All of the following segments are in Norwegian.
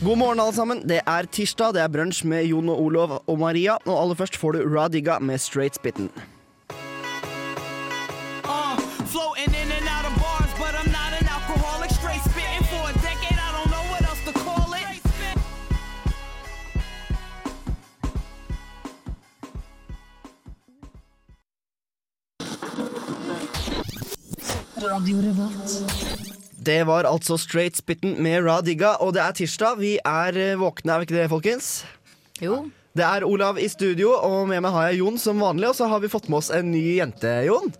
God morgen, alle sammen. Det er tirsdag, det er brunsj med Jon og Olov og Maria. Og aller først får du Radiga med Straight Spitten. Radio floating Det var altså Straight Spitten med Radiga, og det er tirsdag. Vi er eh, våkne, er vi ikke det, folkens? Jo. Det er Olav i studio, og med meg har jeg Jon som vanlig. Og så har vi fått med oss en ny jente, Jon.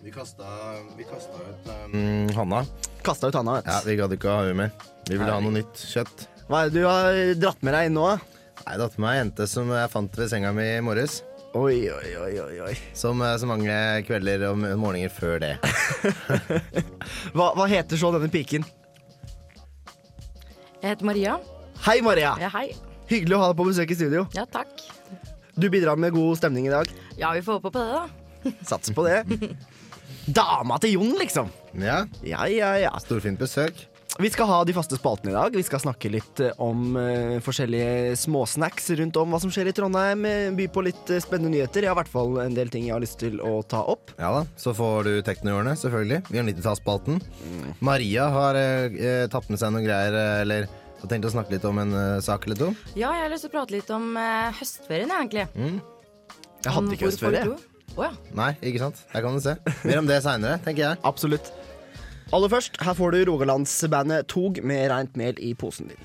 Vi kasta, vi kasta ut um, Hanna. Kasta ut handa. Ja, Vi gadd ikke å ha henne mer. Vi ville ha noe nytt kjøtt. Hva er det du har dratt med deg inn nå? da? Nei, Det med meg ei jente som jeg fant ved senga mi i morges. Oi, oi, oi, oi, oi. Som eh, så mange kvelder og morgener før det. Hva, hva heter så denne piken? Jeg heter Maria. Hei, Maria. Ja, hei. Hyggelig å ha deg på besøk i studio. Ja, takk. Du bidrar med god stemning i dag. Ja, vi får håpe på det, da. Satser på det. Dama til Jon, liksom. Ja, Ja, ja, ja. Storfint besøk. Vi skal ha de faste spaltene i dag. Vi skal snakke litt eh, om uh, forskjellige småsnacks rundt om hva som skjer i Trondheim. eh, By på litt spennende nyheter. Jeg har i hvert fall en del ting jeg har lyst til å ta opp. Ja da, Så får du Teknohjørnet, selvfølgelig. Vi har 90-tallsspalten. Maria har eh, tatt med seg noen greier, eller har tenkt å snakke litt om en uh, sak eller to. Ja, jeg har lyst til å prate litt om høstferien, egentlig. egentlig. Jeg Om hadde ikke høstferie. Å ja. Nei, ikke sant? Der kan du se. Mer om det seinere, tenker jeg. Absolutt. Aller først, her får du Rogalandsbandet Tog med reint mel i posen din.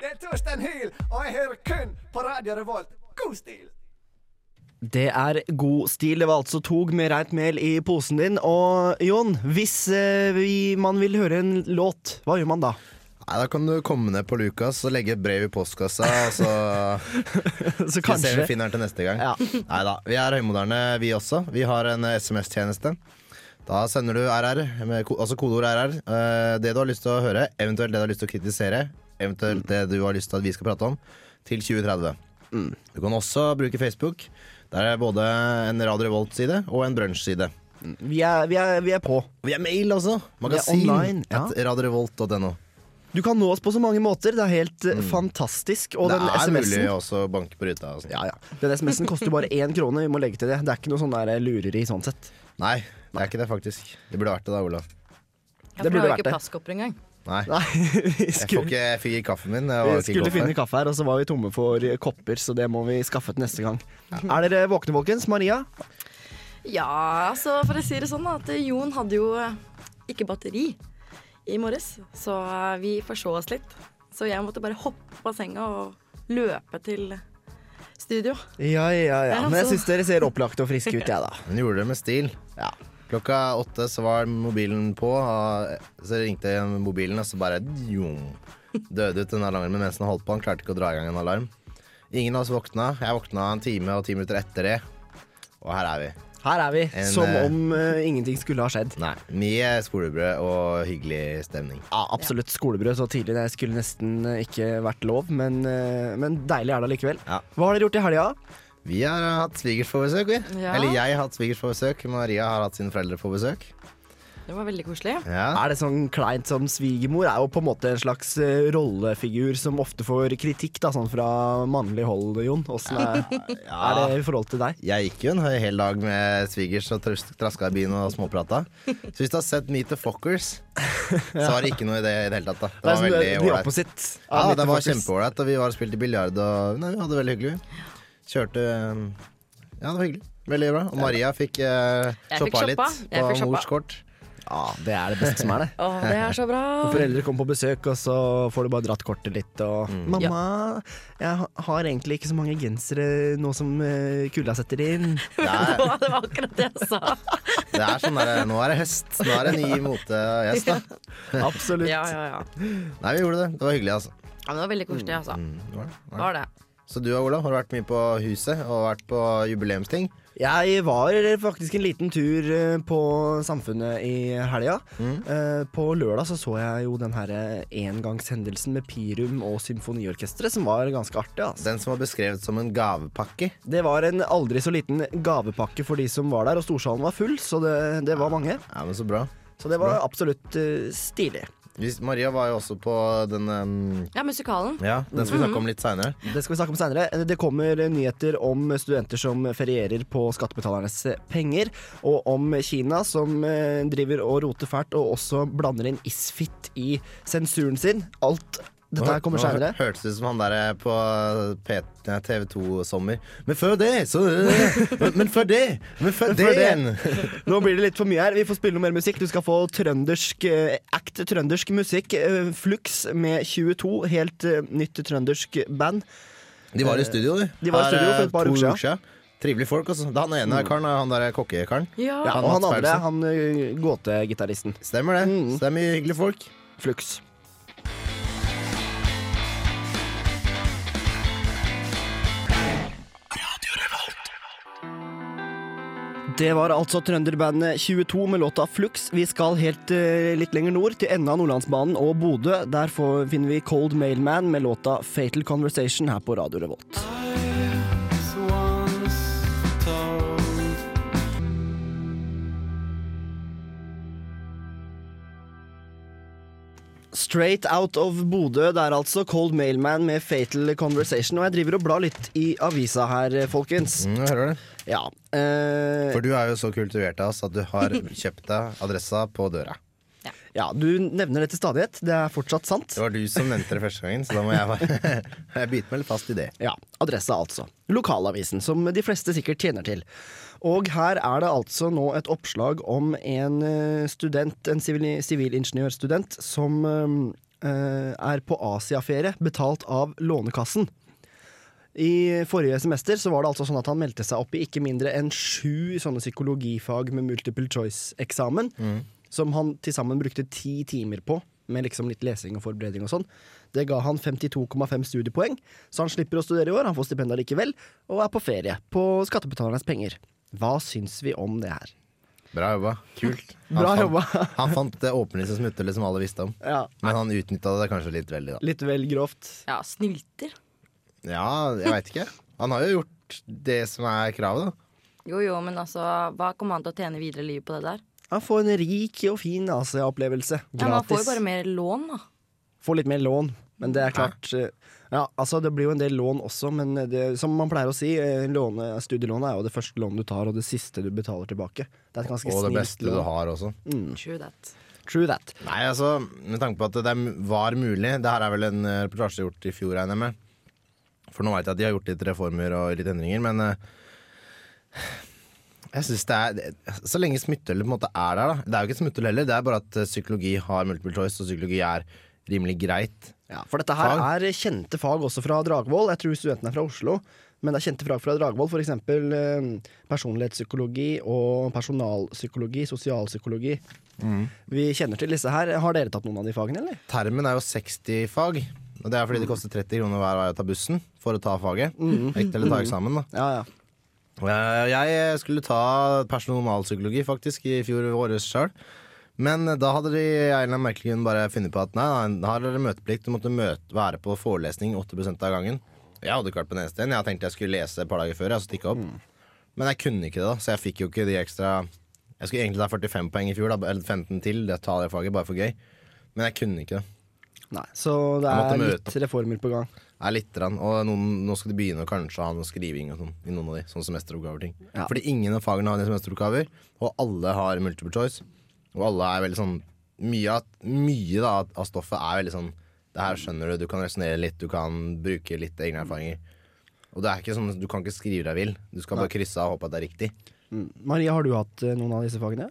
Det er Torstein Hyl, og jeg hører kun på Radio Revolt. God stil! Det er god stil. Det var altså Tog med reint mel i posen din. Og Jon, hvis eh, vi, man vil høre en låt, hva gjør man da? Nei, Da kan du komme ned på Lukas og legge et brev i postkassa, så Så kanskje. vi se om vi finner den til neste gang. Ja. Nei da. Vi er høymoderne, vi også. Vi har en eh, SMS-tjeneste. Da sender du RR, med, altså kodeord RR, eh, det du har lyst til å høre, eventuelt det du har lyst til å kritisere, eventuelt det du har lyst til at vi skal prate om, til 2030. Mm. Du kan også bruke Facebook. Der er både en Radio Revolt-side og en brunsj-side. vi er, vi, er, vi er på. Vi er mail også! Magasin online, ja. at radiorevolt.no. Du kan nå oss på så mange måter. Det er helt mm. fantastisk. Og Det den er mulig også å banke på ruta. og sånn. ja, ja. Den SMS-en koster jo bare én krone. Vi må legge til det. Det er ikke noe sånn der lureri sånn sett. Nei, det er ikke det, faktisk. Det burde vært det, da, Olav. ja Det for burde du har jo ikke det. plastkopper engang. Nei. Nei, vi Jeg får ikke fyr ikke kaffen min. Vi skulle kaffe. finne kaffe her, og så var vi tomme for kopper, så det må vi skaffe til neste gang. Er dere våkne, folkens? Maria? Ja, altså for å si det sånn, at Jon hadde jo eh, ikke batteri i morges, så eh, vi forså oss litt. Så jeg måtte bare hoppe av senga og løpe til studio. Ja, ja, ja. Ja, Men jeg altså. syns dere ser opplagte og friske ut, jeg, da. Hun gjorde det med stil. Ja. Klokka åtte så var mobilen på, så ringte jeg mobilen, og så bare djum, døde ut den alarmen mens den holdt på. Han klarte ikke å dra i gang en alarm. Ingen av oss våkna. Jeg våkna en time og ti minutter etter det, og her er vi. Her er vi, En, som eh, om uh, ingenting skulle ha skjedd. Nei, Mye skolebrød og hyggelig stemning. Ja, absolutt skolebrød så tidlig. Det skulle nesten ikke vært lov, men, uh, men deilig er det likevel. Ja. Hva har dere gjort i helga? Vi har hatt svigers på besøk, vi. Ja. Eller jeg har hatt svigers på besøk. Maria har hatt sine foreldre på besøk. Det var veldig koselig. Ja. Er det sånn kleint som svigermor? Er jo på en måte en slags eh, rollefigur som ofte får kritikk da, sånn fra mannlig hold, Jon. Åssen er, er det i forhold til deg? Jeg gikk jo en hel dag med svigers og tras- traska i byen og småprata. Så hvis du har sett Meet the Fockers, så var det ikke noe i det i det hele tatt. da Det Det var veldig ålreit. Ja, det var kjempeålreit, og vi var og spilte biljard og Nei, vi hadde det veldig hyggelig. Kjørte um, Ja, det var hyggelig. Veldig bra. Og Maria fikk eh, shoppa litt på morskort mors kort. Ja, det er det beste som er det. Å, det er så bra. Når foreldre kommer på besøk, og så får du bare dratt kortet litt og Mm. 'Mamma, jeg har egentlig ikke så mange gensere nå som uh, kulda setter inn'. Det er, det var akkurat det jeg sa. det er sånn der, Nå er det høst. Nå er det ny motegjest, da. Absolutt. Ja, ja, ja. Nei, vi gjorde det. Det var hyggelig, altså. ja men det var veldig koselig, altså. Mm, det var det. Det var det. Så du og Olav, har vært mye på huset og vært på jubileumsting? Jeg var faktisk en liten tur eh, på Samfunnet i helga. Mm. På lørdag så, så jeg jo den her engangshendelsen med Pirum og Symfoniorkesteret, som var ganske artig. Altså. Den som var beskrevet som en gavepakke. Det var en aldri så liten gavepakke for de som var der, og storsalen var full, så det, det var mange. Ja, men Så bra. Så det var absolutt eh, stilig. Hvis- Maria var jo også på den um, Ja, musikalen. Ja, den skal vi snakke om litt seinere. Det skal vi snakke om senere. Det kommer nyheter om studenter som ferierer på skattebetalernes penger, og om Kina som eh, driver og roter fælt, og også blander inn isfit i sensuren sin. Alt dette her kommer Nå senere. Hørtes ut som han der på TV2 Sommer. Men før det, så Men, før det! Men før det igjen! Nå blir det litt for mye her. Vi får spille noe mer musikk. Du skal få trøndersk eh, act trøndersk musikk. Eh, Flux med 22. Helt eh, nytt trøndersk band. De var i studio, du. De var i studio for eh, et par uker siden. Trivelige folk, altså. Det er han ene karen, han der kokkekaren. Ja. Ja, og han andre, han eh, gåtegitaristen. Stemmer det. Mm. Så det er mye hyggelige folk. Flux. Det var altså trønderbandet 22 med låta Flux. Vi skal helt uh, litt lenger nord, til enden av Nordlandsbanen og Bodø. Der får, finner vi Cold Mailman med låta Fatal Conversation her på Radio Revolt. Straight out of Bodø, det er altså Cold Mailman med Fatal Conversation. Og jeg driver og blar litt i avisa her, folkens. Mm, jeg hører det. Ja. eh, For du er jo så kultivert av oss at du har kjøpt deg adressa på døra. ja, du nevner det til stadighet. Det er fortsatt sant. Det var du som nevnte det første gangen, så da må jeg bare Jeg biter meg litt fast i det. Ja, adressa altså. Lokalavisen, som de fleste sikkert tjener til. Og her er det altså nå et oppslag om en eh, student, en sivilingeniørstudent, som eh, er på Asiaferie, betalt av Lånekassen. I forrige semester så var det altså sånn at han meldte seg opp i ikke mindre enn sju sånne psykologifag med multiple choice-eksamen, som han til sammen brukte ti timer på, med liksom litt lesing og forberedning og sånn. Det ga han 52,5 studiepoeng, så han slipper å studere i år, han får stipend likevel, og er på ferie på skattebetalernes penger. Hva syns vi om det her? Bra jobba. Kult. Han Bra fant, jobba. Han fant det åpenlyse smutthullet som alle visste om. Ja, Men han utnytta det kanskje litt veldig, da. litt vel grovt. Ja, snylter. Ja, jeg veit ikke. Han har jo gjort det som er kravet, da. Jo jo, men altså, hva kommer han til å tjene videre i livet på det der? Han får en rik og fin Asia-opplevelse. Ja, men han får jo bare mer lån, da. Får litt mer lån, men det er klart eh, Ja, altså det blir jo en del lån også, men det, som man pleier å si, eh, låne, studielånet er jo det første lånet du tar, og det siste du betaler tilbake. Det er et ganske Og det beste beste du har også. True that. True that. Nei, altså, med tanke på at det var mulig Det her er vel en eh, reportasje gjort i fjor, regner jeg med. For nå veit jeg at de har gjort litt reformer og litt endringer, men eh, jeg synes det er Så lenge smutthullet på en måte er der, da. Det er jo ikke et smutthull heller, det er bare at eh, psykologi har multiple choice, og psykologi er rimelig greit. Ja, for dette her Fag. er kjente fag også fra Dragvoll. Jeg tror studentene er fra Oslo. Men det er kjente fag fra Dragvoll, f.eks. Eh, personlighetspsykologi og personalpsykologi, sosialpsykologi. Vi kjenner til disse her. Har dere tatt noen av de fagene, eller? Termen er jo 60 fag. Og det er fordi det koster 30 kroner hver vei å ta bussen for å ta faget. Ekte eller ta eksamen, da. Ja, ja. Jeg, skulle ta personalpsykologi faktisk i fjor våres sjøl. Men da hadde de Eiland en merkelig grunn bare funnet på at nei, nei, da har dere møteplikt. Du måtte møte, være på forelesning 80% av gangen. Jeg hadde ikke vært på den eneste en. Jeg tenkte jeg skulle lese et par dager før. Jeg, så stikka opp. Men jeg kunne ikke det, da, så jeg fikk jo ikke de ekstra Jeg skulle egentlig ta 45 poeng i fjor, da, eller 15 til. Det ta det faget, bare for gøy. Men jeg kunne ikke det. Nei, så det er litt reformer på gang. Er litt, rann. og noen, nå skal de begynne å kanskje ha noe skriving og sånn i noen av de, Sånne semesteroppgaver-ting. Ja. Fordi ingen av fagene har semesteroppgaver, og alle har multiple choice. Og alle er veldig sånn Mye mye da, av stoffet er veldig sånn Det her skjønner du, du kan resonnere litt, du kan bruke litt egne erfaringer. Og det er ikke sånn, du kan ikke skrive deg vill. Du skal bare krysse av og håpe at det er riktig. Mm. Maria, har du hatt eh, noen av disse fagene?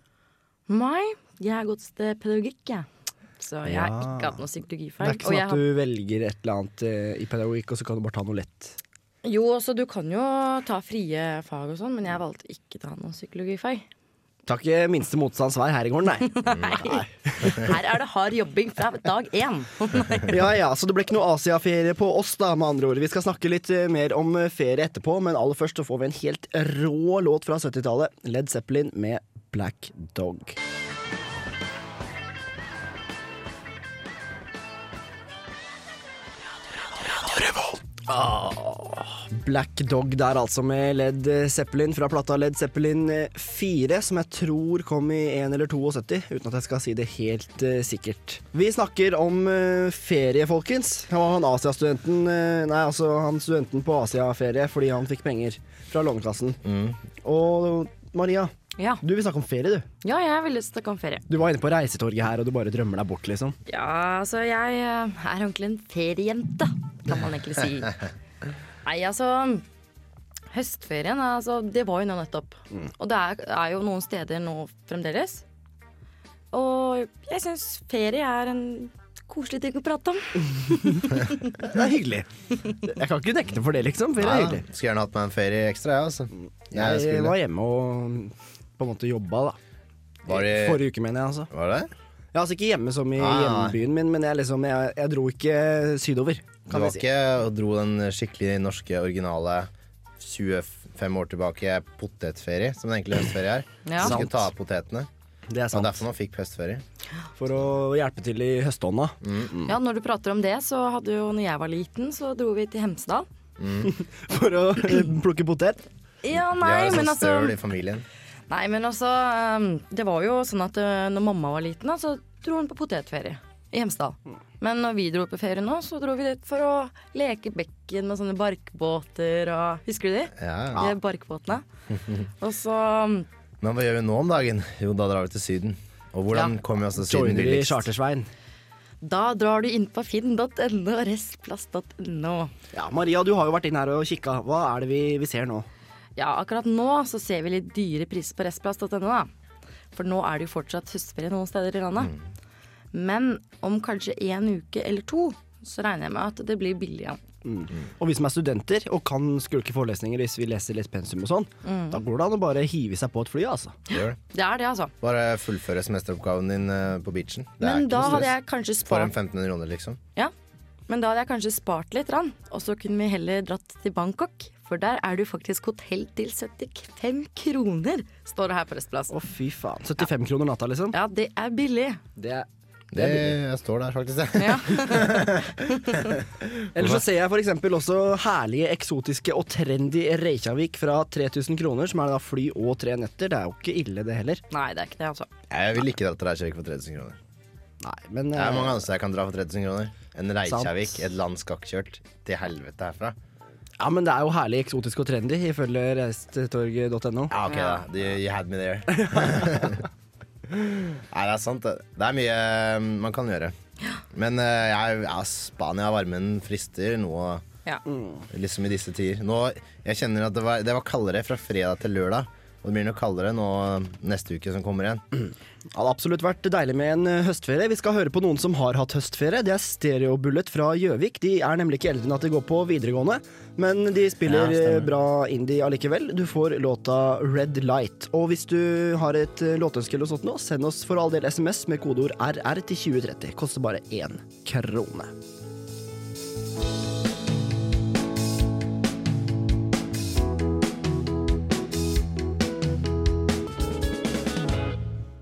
Nei, jeg har gått til pedagogikk, jeg. Så jeg har ikke hatt noe Det er ikke sånn at har- du velger et eller annet eh, i pedagogikk, og så kan du bare ta noe lett. Jo, så du kan jo ta frie fag og sånn, men jeg valgte ikke å ta noe psykologifag. Tar ikke minste motstands vei her i gården, nei. Nei. Her er det hard jobbing fra dag én. Ja ja, så det ble ikke noe Asia-ferie på oss, da, med andre ord. Vi skal snakke litt eh, mer om eh, ferie etterpå, men aller først så får vi en helt rå låt fra 70-tallet. Led Zeppelin med Black Dog. Ah, Black Dog der altså med Led Zeppelin fra plata Led Zeppelin 4, som jeg tror kom i 1 eller 72, uten at jeg skal si det helt uh, sikkert. Vi snakker om uh, ferie, folkens. Han var han Asia-studenten eh, Nei, altså han studenten på Asia-ferie fordi han fikk penger fra Lånekassen. Og Maria, Ja. du vil snakke om ferie, du. ja, jeg vil snakke om ferie. Du var inne på Reisetorget her, og du bare drømmer deg bort, liksom. Ja, altså jeg eh, er ordentlig en feriejente, kan man egentlig si. Nei, altså Høstferien, altså, det var jo nå nettopp. Og det er, er jo noen steder nå fremdeles. Og jeg syns ferie er en koselig ting å prate om. Det er hyggelig. Jeg kan ikke nekte for det, liksom. Ferie er hyggelig. skulle gjerne hatt meg en ferie ekstra, jeg, altså. Jeg Jeg var hjemme og på en måte jobba, da. Var det, Forrige uke, mener jeg. altså var det? Ja, altså Ikke hjemme som i Ah, hjembyen min, men jeg, liksom, jeg, jeg dro ikke sydover. Du var si. ikke og dro den skikkelig norske, originale 25 år tilbake potetferie, som den egentlig høstferie er. Ja. Du skulle ta av potetene. Det er sant. Og derfor man fikk høstferie. For å hjelpe til i høstånda. Ja, når du prater om det, så hadde jo når jeg var liten, så dro vi til Hemsedal. For å eh, plukke potet. Ja, Vi nei, har jo men sånn altså støl i familien. Nei, men altså um, Det var jo sånn at uh, når mamma var liten, så dro hun på potetferie i Hemsedal. Men når vi dro på ferie nå, så dro vi dit for å leke bekken med sånne barkbåter og Husker du de? Ja. De barkbåtene. Og så Men hva gjør vi nå om dagen? Jo, da drar vi til Syden. Og hvordan Ja. kommer vi oss til Syden billigst? Chartersveien. da drar du inn på finn.no og restplass.no. Ja, Maria, du har jo vært inn her og kikka. Hva er det vi, vi ser nå? Ja, akkurat nå så ser vi litt dyre priser på restplass.no, da. For nå er det jo fortsatt høstferie noen steder i landet. Men om kanskje en uke eller to, så regner jeg med at det blir billig igjen. Og vi som er studenter og kan skulke forelesninger hvis vi leser litt pensum og sånn, da går det an å bare hive seg på et fly, altså. Det. Det er det, altså. Bare fullføre semesteroppgaven din eh, på beachen. Det er Men ikke da noe hadde stress. jeg kanskje For en spart 1500 kroner, liksom. Ja, men da hadde jeg kanskje spart litt, og så kunne vi heller dratt til Bangkok. For der er det jo faktisk hotell til 75 kroner, står det her på Restplass. Å, fy faen. 75 kroner natta, liksom. Ja, det er billig. Det er Det jeg står der, faktisk. jeg. Ja. Eller så ser jeg eksempel også herlige, eksotiske og trendy Reykjavik fra 3000 kroner, som er da fly og tre netter. Det er jo ikke ille, det heller. Nei, det er ikke det, altså. Jeg vil ikke dra til Reykjavik for 3000 kroner. Nei, men Det er eh, mange andre steder jeg kan dra for 3000 kroner. En Reykjavik, Sant. et land skakkjørt til helvete herfra. Ja, men det er jo herlig, eksotisk og trendy, ifølge reisetorg.no. Ja, ok, da. You, you had me there. Nei, det er sant, det. Det er mye um, man kan gjøre. Men jeg, ja, Spania, varmen frister nå, Ja. liksom i disse tider. Nå, jeg kjenner at det var, det var kaldere fra fredag til lørdag. Og det blir nok kaldere nå neste uke som kommer igjen. Det hadde absolutt vært deilig med en eh, høstferie. Vi skal høre på noen som har hatt høstferie. Det er Stereobullet fra Gjøvik. De er nemlig ikke eldre enn at de går på videregående, men de spiller Ja, eh, bra indie allikevel. Du får låta Red Light. Og hvis du har et eh, låtønske eller sånt nå, send oss for all del SMS med kodeord RR til 2030. Koster bare én krone.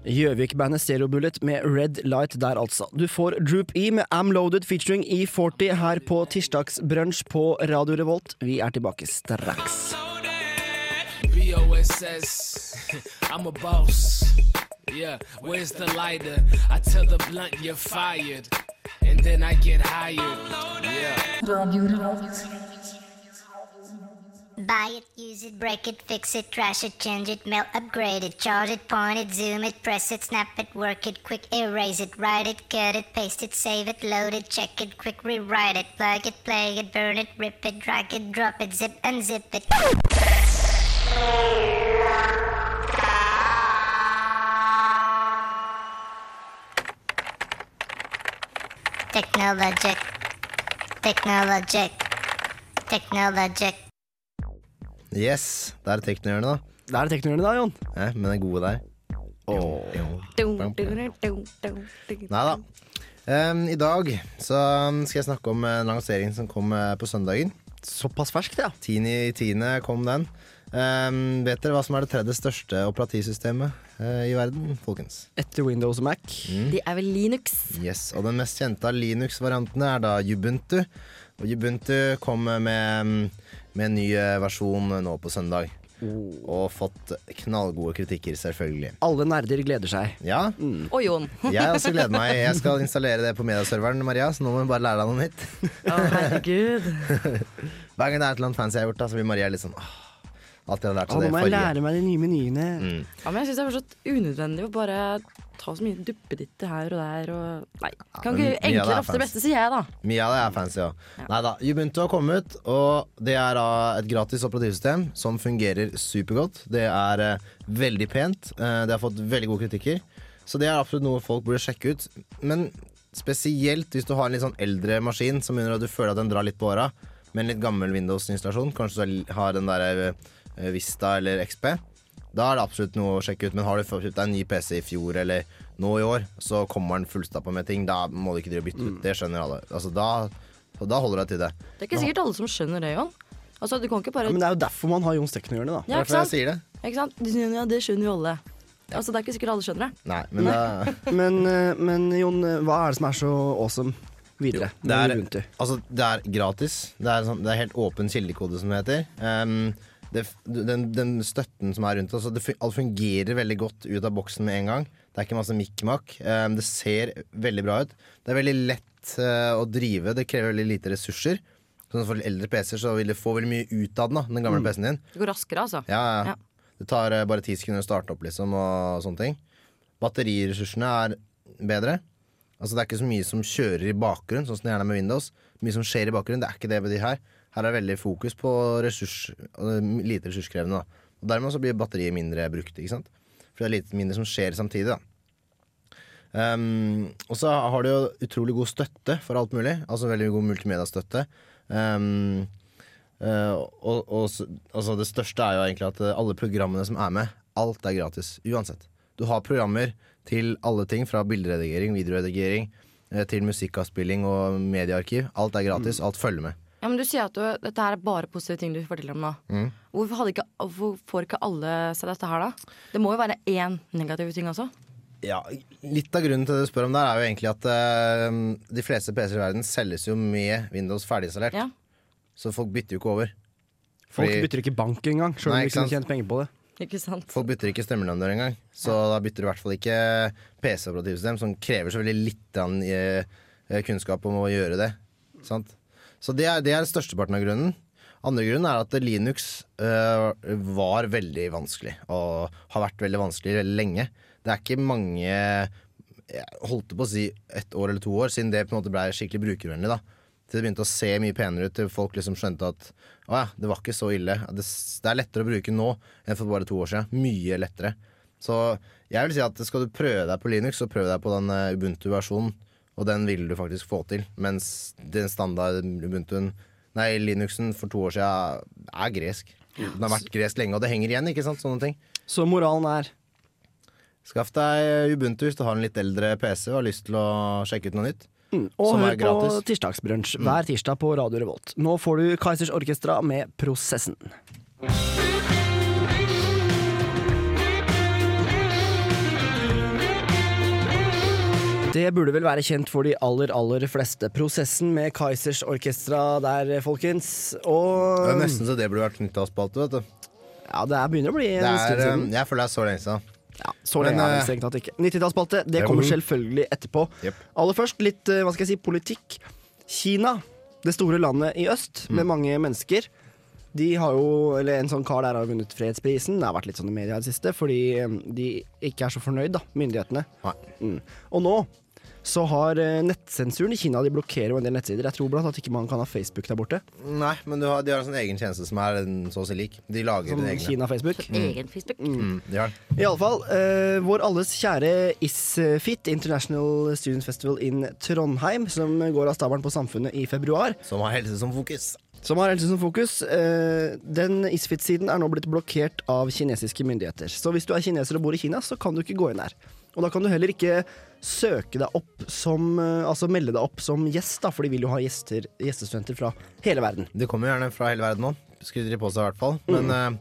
Gjøvik-bandet Stereobullet med Red Light der, altså. Du får Droop E med Am Loaded featuring E40 her på tirsdagsbrunsj på Radio Revolt. Vi er tilbake straks. B-O-S-S. I'm a boss. Yeah, where's the lighter? I tell the blunt you're fired. And then I get hired. Yeah. Buy it, use it, break it, fix it, trash it, change it, mail, upgrade it, charge it, point it, zoom it, press it, snap it, work it, quick erase it, write it, cut it, paste it, save it, load it, check it, quick rewrite it, plug it, play it, burn it, rip it, drag it, drop it, zip unzip it. Technologic. Technologic. Technologic. Yes, det er teknohjørnet, da. Det er teknohjørnet da, Jon. Ja, men den gode der. Nei da. Um, I dag så um, skal jeg snakke om en lansering som kom eh, på søndagen. Såpass ferskt, ja. 10.10. kom den. Um, vet dere hva som er det tredje største operativsystemet uh, i verden, folkens? Etter Windows og Mac. De er vel Linux. Yes, og den mest kjente av Linux-variantene er da Ubuntu. Og Ubuntu kom med, med en ny eh, versjon nå på søndag. Og fått knallgode kritikker, selvfølgelig. Alle nerder gleder seg. Ja, Og Jon. jeg også gleder meg. Jeg skal installere det på medieserveren, Maria, så nå må vi bare lære deg noe nytt. Å, herregud. Hver gang det er et eller annet fancy jeg har gjort, da, så blir Maria litt sånn åh, Alt jeg har lært av det forrige. nå må jeg lære meg de nye menyene. Mm. Ja, men jeg syns det er fortsatt unødvendig å bare ta så mye duppeditter her og der og Nei. Kan ikke ja, enklere er ofte det beste, sier jeg, da. Mye av det er fancy, ja. Nei da. Ubuntu har kommet, og det er da et gratis operativsystem som fungerer supergodt. Det er eh, veldig pent. Eh, det har fått veldig gode kritikker. Så det er absolutt noe folk burde sjekke ut. Men spesielt hvis du har en litt sånn eldre maskin som begynner at du føler at den drar litt på åra, med en litt gammel Windows-installasjon, kanskje du har den der eh, Vista eller XP, da er det absolutt noe å sjekke ut. Men har du kjøpt deg en ny PC i fjor eller nå i år, så kommer den fullstappa med ting. Da må du ikke drive og bytte ut. Det skjønner alle. Altså, da, så da holder det til det. Det er ikke sikkert alle som skjønner det, Jon. Altså, du kan ikke bare Ja, men det er jo derfor man har Jon Stekken-hjørnet, da. Ja, ikke jeg sant? sier det. Ikke sant? Ja, det skjønner jo alle. Altså, det er ikke sikkert alle skjønner det. Nei, men da, Men, eh, men Jon, eh, hva er det som er så awesome videre? det er, altså, det er gratis. Det er, sånn, det er helt åpen kildekode, som det heter. Um, det, den, den støtten som er rundt altså det, Alt fungerer veldig godt ut av boksen med en gang. Det er ikke masse mikk-makk. Um, det ser veldig bra ut. Det er veldig lett uh, å drive. Det krever veldig lite ressurser. Sånn For eldre PC-er så vil du få veldig mye ut av den, da, den gamle PC-en din. Det går raskere, altså. Ja, ja. Ja. Det tar eh, bare ti sekunder å starte opp, liksom, og sånne ting. Batteriressursene er bedre. Altså Det er ikke så mye som kjører i bakgrunnen, sånn som det gjerne er med Windows. Mye som skjer i bakgrunnen, Det er ikke det ved de her. Her er veldig fokus på ressurs, lite ressurskrevende. Da. Og Dermed så blir batteriet mindre brukt. ikke sant? For det er litt mindre som skjer samtidig. da Um, og så har du jo utrolig god støtte for alt mulig. Altså veldig god multimediastøtte. Um, uh, og, og altså det største er jo egentlig at alle programmene som er med, alt er gratis. Uansett. Du har programmer til alle ting, fra bilderedigering, videoredigering, eh, til musikkavspilling og mediearkiv. Alt er gratis. Alt følger med. Ja, men Du sier at du, dette her er bare positive ting du forteller om nå. Mm. Hvorfor, hadde ikke, hvorfor får ikke alle seg dette her, da? Det må jo være én negativ ting også. Ja, Litt av grunnen til det du spør om der, er jo egentlig at uh, de fleste PC-er i verden selges jo med Windows ferdiginstallert. Ja. Så folk bytter jo ikke over. Folk Fordi- bytter ikke bank engang, sjøl om de ikke kunne tjent penger på det. Ikke sant? Folk bytter ikke strømleverandør engang. Så da bytter du i hvert fall ikke PC-operativsystem, som krever så veldig litt eh, kunnskap om å gjøre det. Sant? Så det er, det er størsteparten av grunnen. Andre grunnen er at Linux eh, var veldig vanskelig, og har vært veldig vanskelig veldig lenge. Det er ikke mange Jeg holdt på å si ett år eller to år siden det på en måte ble skikkelig brukervennlig. da Til det begynte å se mye penere ut, til folk liksom skjønte at å ja, det var ikke så ille. Det, det er lettere å bruke nå enn for bare to år siden. Mye lettere. Så jeg vil si at skal du prøve deg på Linux, så prøv deg på den eh, Ubuntu-versjonen. Og den vil du faktisk få til. Mens den standard Ubuntuen Nei, Linuxen for to år siden er gresk. Den har vært gresk lenge, og det henger igjen, ikke sant? Sånne ting. Så moralen er Skaff deg Ubuntu hvis du har en litt eldre PC og har lyst til å sjekke ut noe nytt. Og hør på gratis. Mm. Tirsdagsbrunsj hver tirsdag på Radio Revolt. Nå får du Kaizers Orkestra med Prosessen. Det burde vel være kjent for de aller, aller fleste. Prosessen med Kaizers Orkestra der, folkens. Det er nesten så det burde vært nyttårsspalte, vet du. Ja, det er begynner å bli en stund eh, siden. jeg føler det er så lenge siden. Ja, så lenge Men, er det eh, strengt tatt ikke. 90-tallsspalte, det kommer selvfølgelig etterpå. Jep. Aller først litt, eh, hva skal jeg si, politikk. Kina, det store landet i øst Mm. med mange mennesker. De har jo, eller En sånn kar der har vunnet fredsprisen. Det har vært litt sånn i media i det siste, fordi eh, de ikke er så fornøyd, da, myndighetene. Nei. Mm. Og nå så har eh, nettsensuren i Kina De blokkerer jo en del nettsider. Jeg tror blant annet ikke man kan ha Facebook der borte. Nei, men du har, de har en sånn egen tjeneste som er en så å si lik. De lager Som en. Kina-Facebook. Egen Facebook. Mm, de har. I alle fall, eh, vår alles kjære ISFIT, International Students Festival in Trondheim, som går av stabelen på Samfunnet i februar. Som har helse som fokus. som har helse som fokus. Eh, den Isfit-siden er nå blitt blokkert av kinesiske myndigheter. Så hvis du er kineser og bor i Kina, så kan du ikke gå inn der. Og da kan du heller ikke søke deg opp som eh, Altså melde deg opp som gjest, da, for de vil jo ha gjester, gjestestudenter fra hele verden. De kommer gjerne fra hele verden nå. Skryter de på seg i hvert fall. Men eh,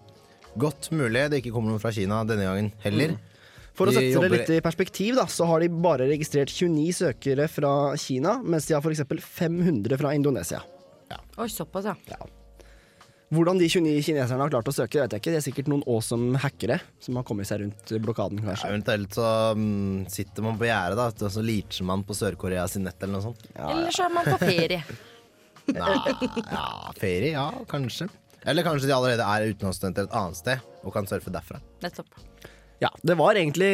godt mulig det ikke kommer noen fra Kina denne gangen heller. For å De sette jobber- det litt i perspektiv, da, så har de bare registrert 29 søkere fra Kina, mens de har f.eks. 500 fra Indonesia. Oi, såpass, ja. ja. Hvordan de 29 kineserne har klart å søke, vet jeg ikke. Det er sikkert noen awesome hackere som har kommet seg rundt blokaden, Ja, kanskje. eventuelt så um, sitter man på gjerdet, da, og så leacher man på Sør-Korea sin nett eller noe sånt. Eller så er man på ferie. Nei, ja, ferie, ja, kanskje. Eller kanskje de allerede er utenlandsstudenter et annet sted og kan surfe derfra. Nettopp. Ja, Det var egentlig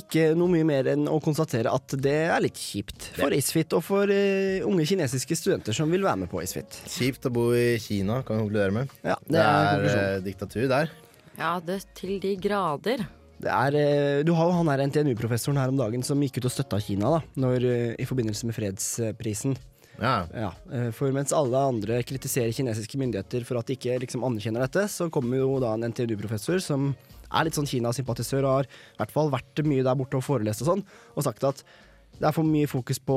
ikke noe mye mer enn å konstatere at det er litt kjipt for Isfit og for uh, unge kinesiske studenter som vil være med på Isfit. Kjipt å bo i Kina, kan vi konkludere med. Ja, Det det er er eh, diktatur der. Ja, det til de grader. Det er, eh, du har jo han her NTNU-professoren her om dagen som gikk ut og støtta Kina da, når, i forbindelse med fredsprisen. Ja. Ja, for mens alle andre kritiserer kinesiske myndigheter for at de ikke liksom anerkjenner dette, så kommer jo da en NTNU-professor som er litt sånn Kina-sympatisør og har i hvert fall vært mye der borte og forelest og sånn, og sagt at det er for mye fokus på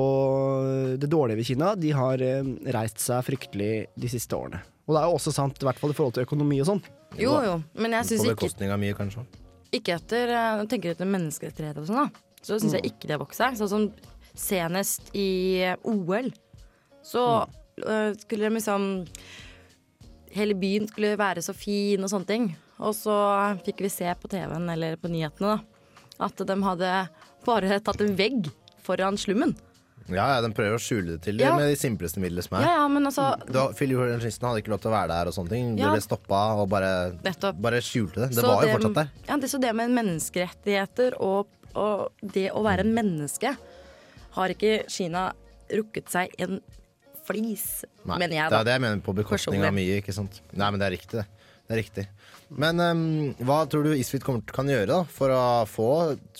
det dårlige ved Kina. De har eh, reist seg fryktelig de siste årene. Og det er jo også sant, i hvert fall i forhold til økonomi og sånn. Jo, jo. Men jeg syns ikke, bekostning av mye, kanskje. ikke etter eh, jeg tenker etter menneskerettigheter og sånn, da. Så syns jeg ikke det har vokst seg. Sånn som senest i OL, så eh, skulle de liksom Hele byen skulle være så fin og sånne ting. Og så fikk vi se på TV-en eller på nyhetene da, at de hadde bare tatt en vegg foran slummen. Ja, ja, Den prøver å skjule det til Ja. med de simpleste midlene som er. Ja, ja, men altså Da, Phil Johansen hadde ikke lov til å være der og sånne ting. Det Ja. ble stoppa og bare, bare skjulte det. Det Så var jo fortsatt der. Ja, det, så det med menneskerettigheter og, og det å være en menneske har ikke Kina rukket seg en flis, Nei, mener jeg da det er det jeg mener på bekostning av mye. ikke sant? Nei, men det er riktig, det. Det er riktig. Men um, hva tror du Isfit kan gjøre da for å få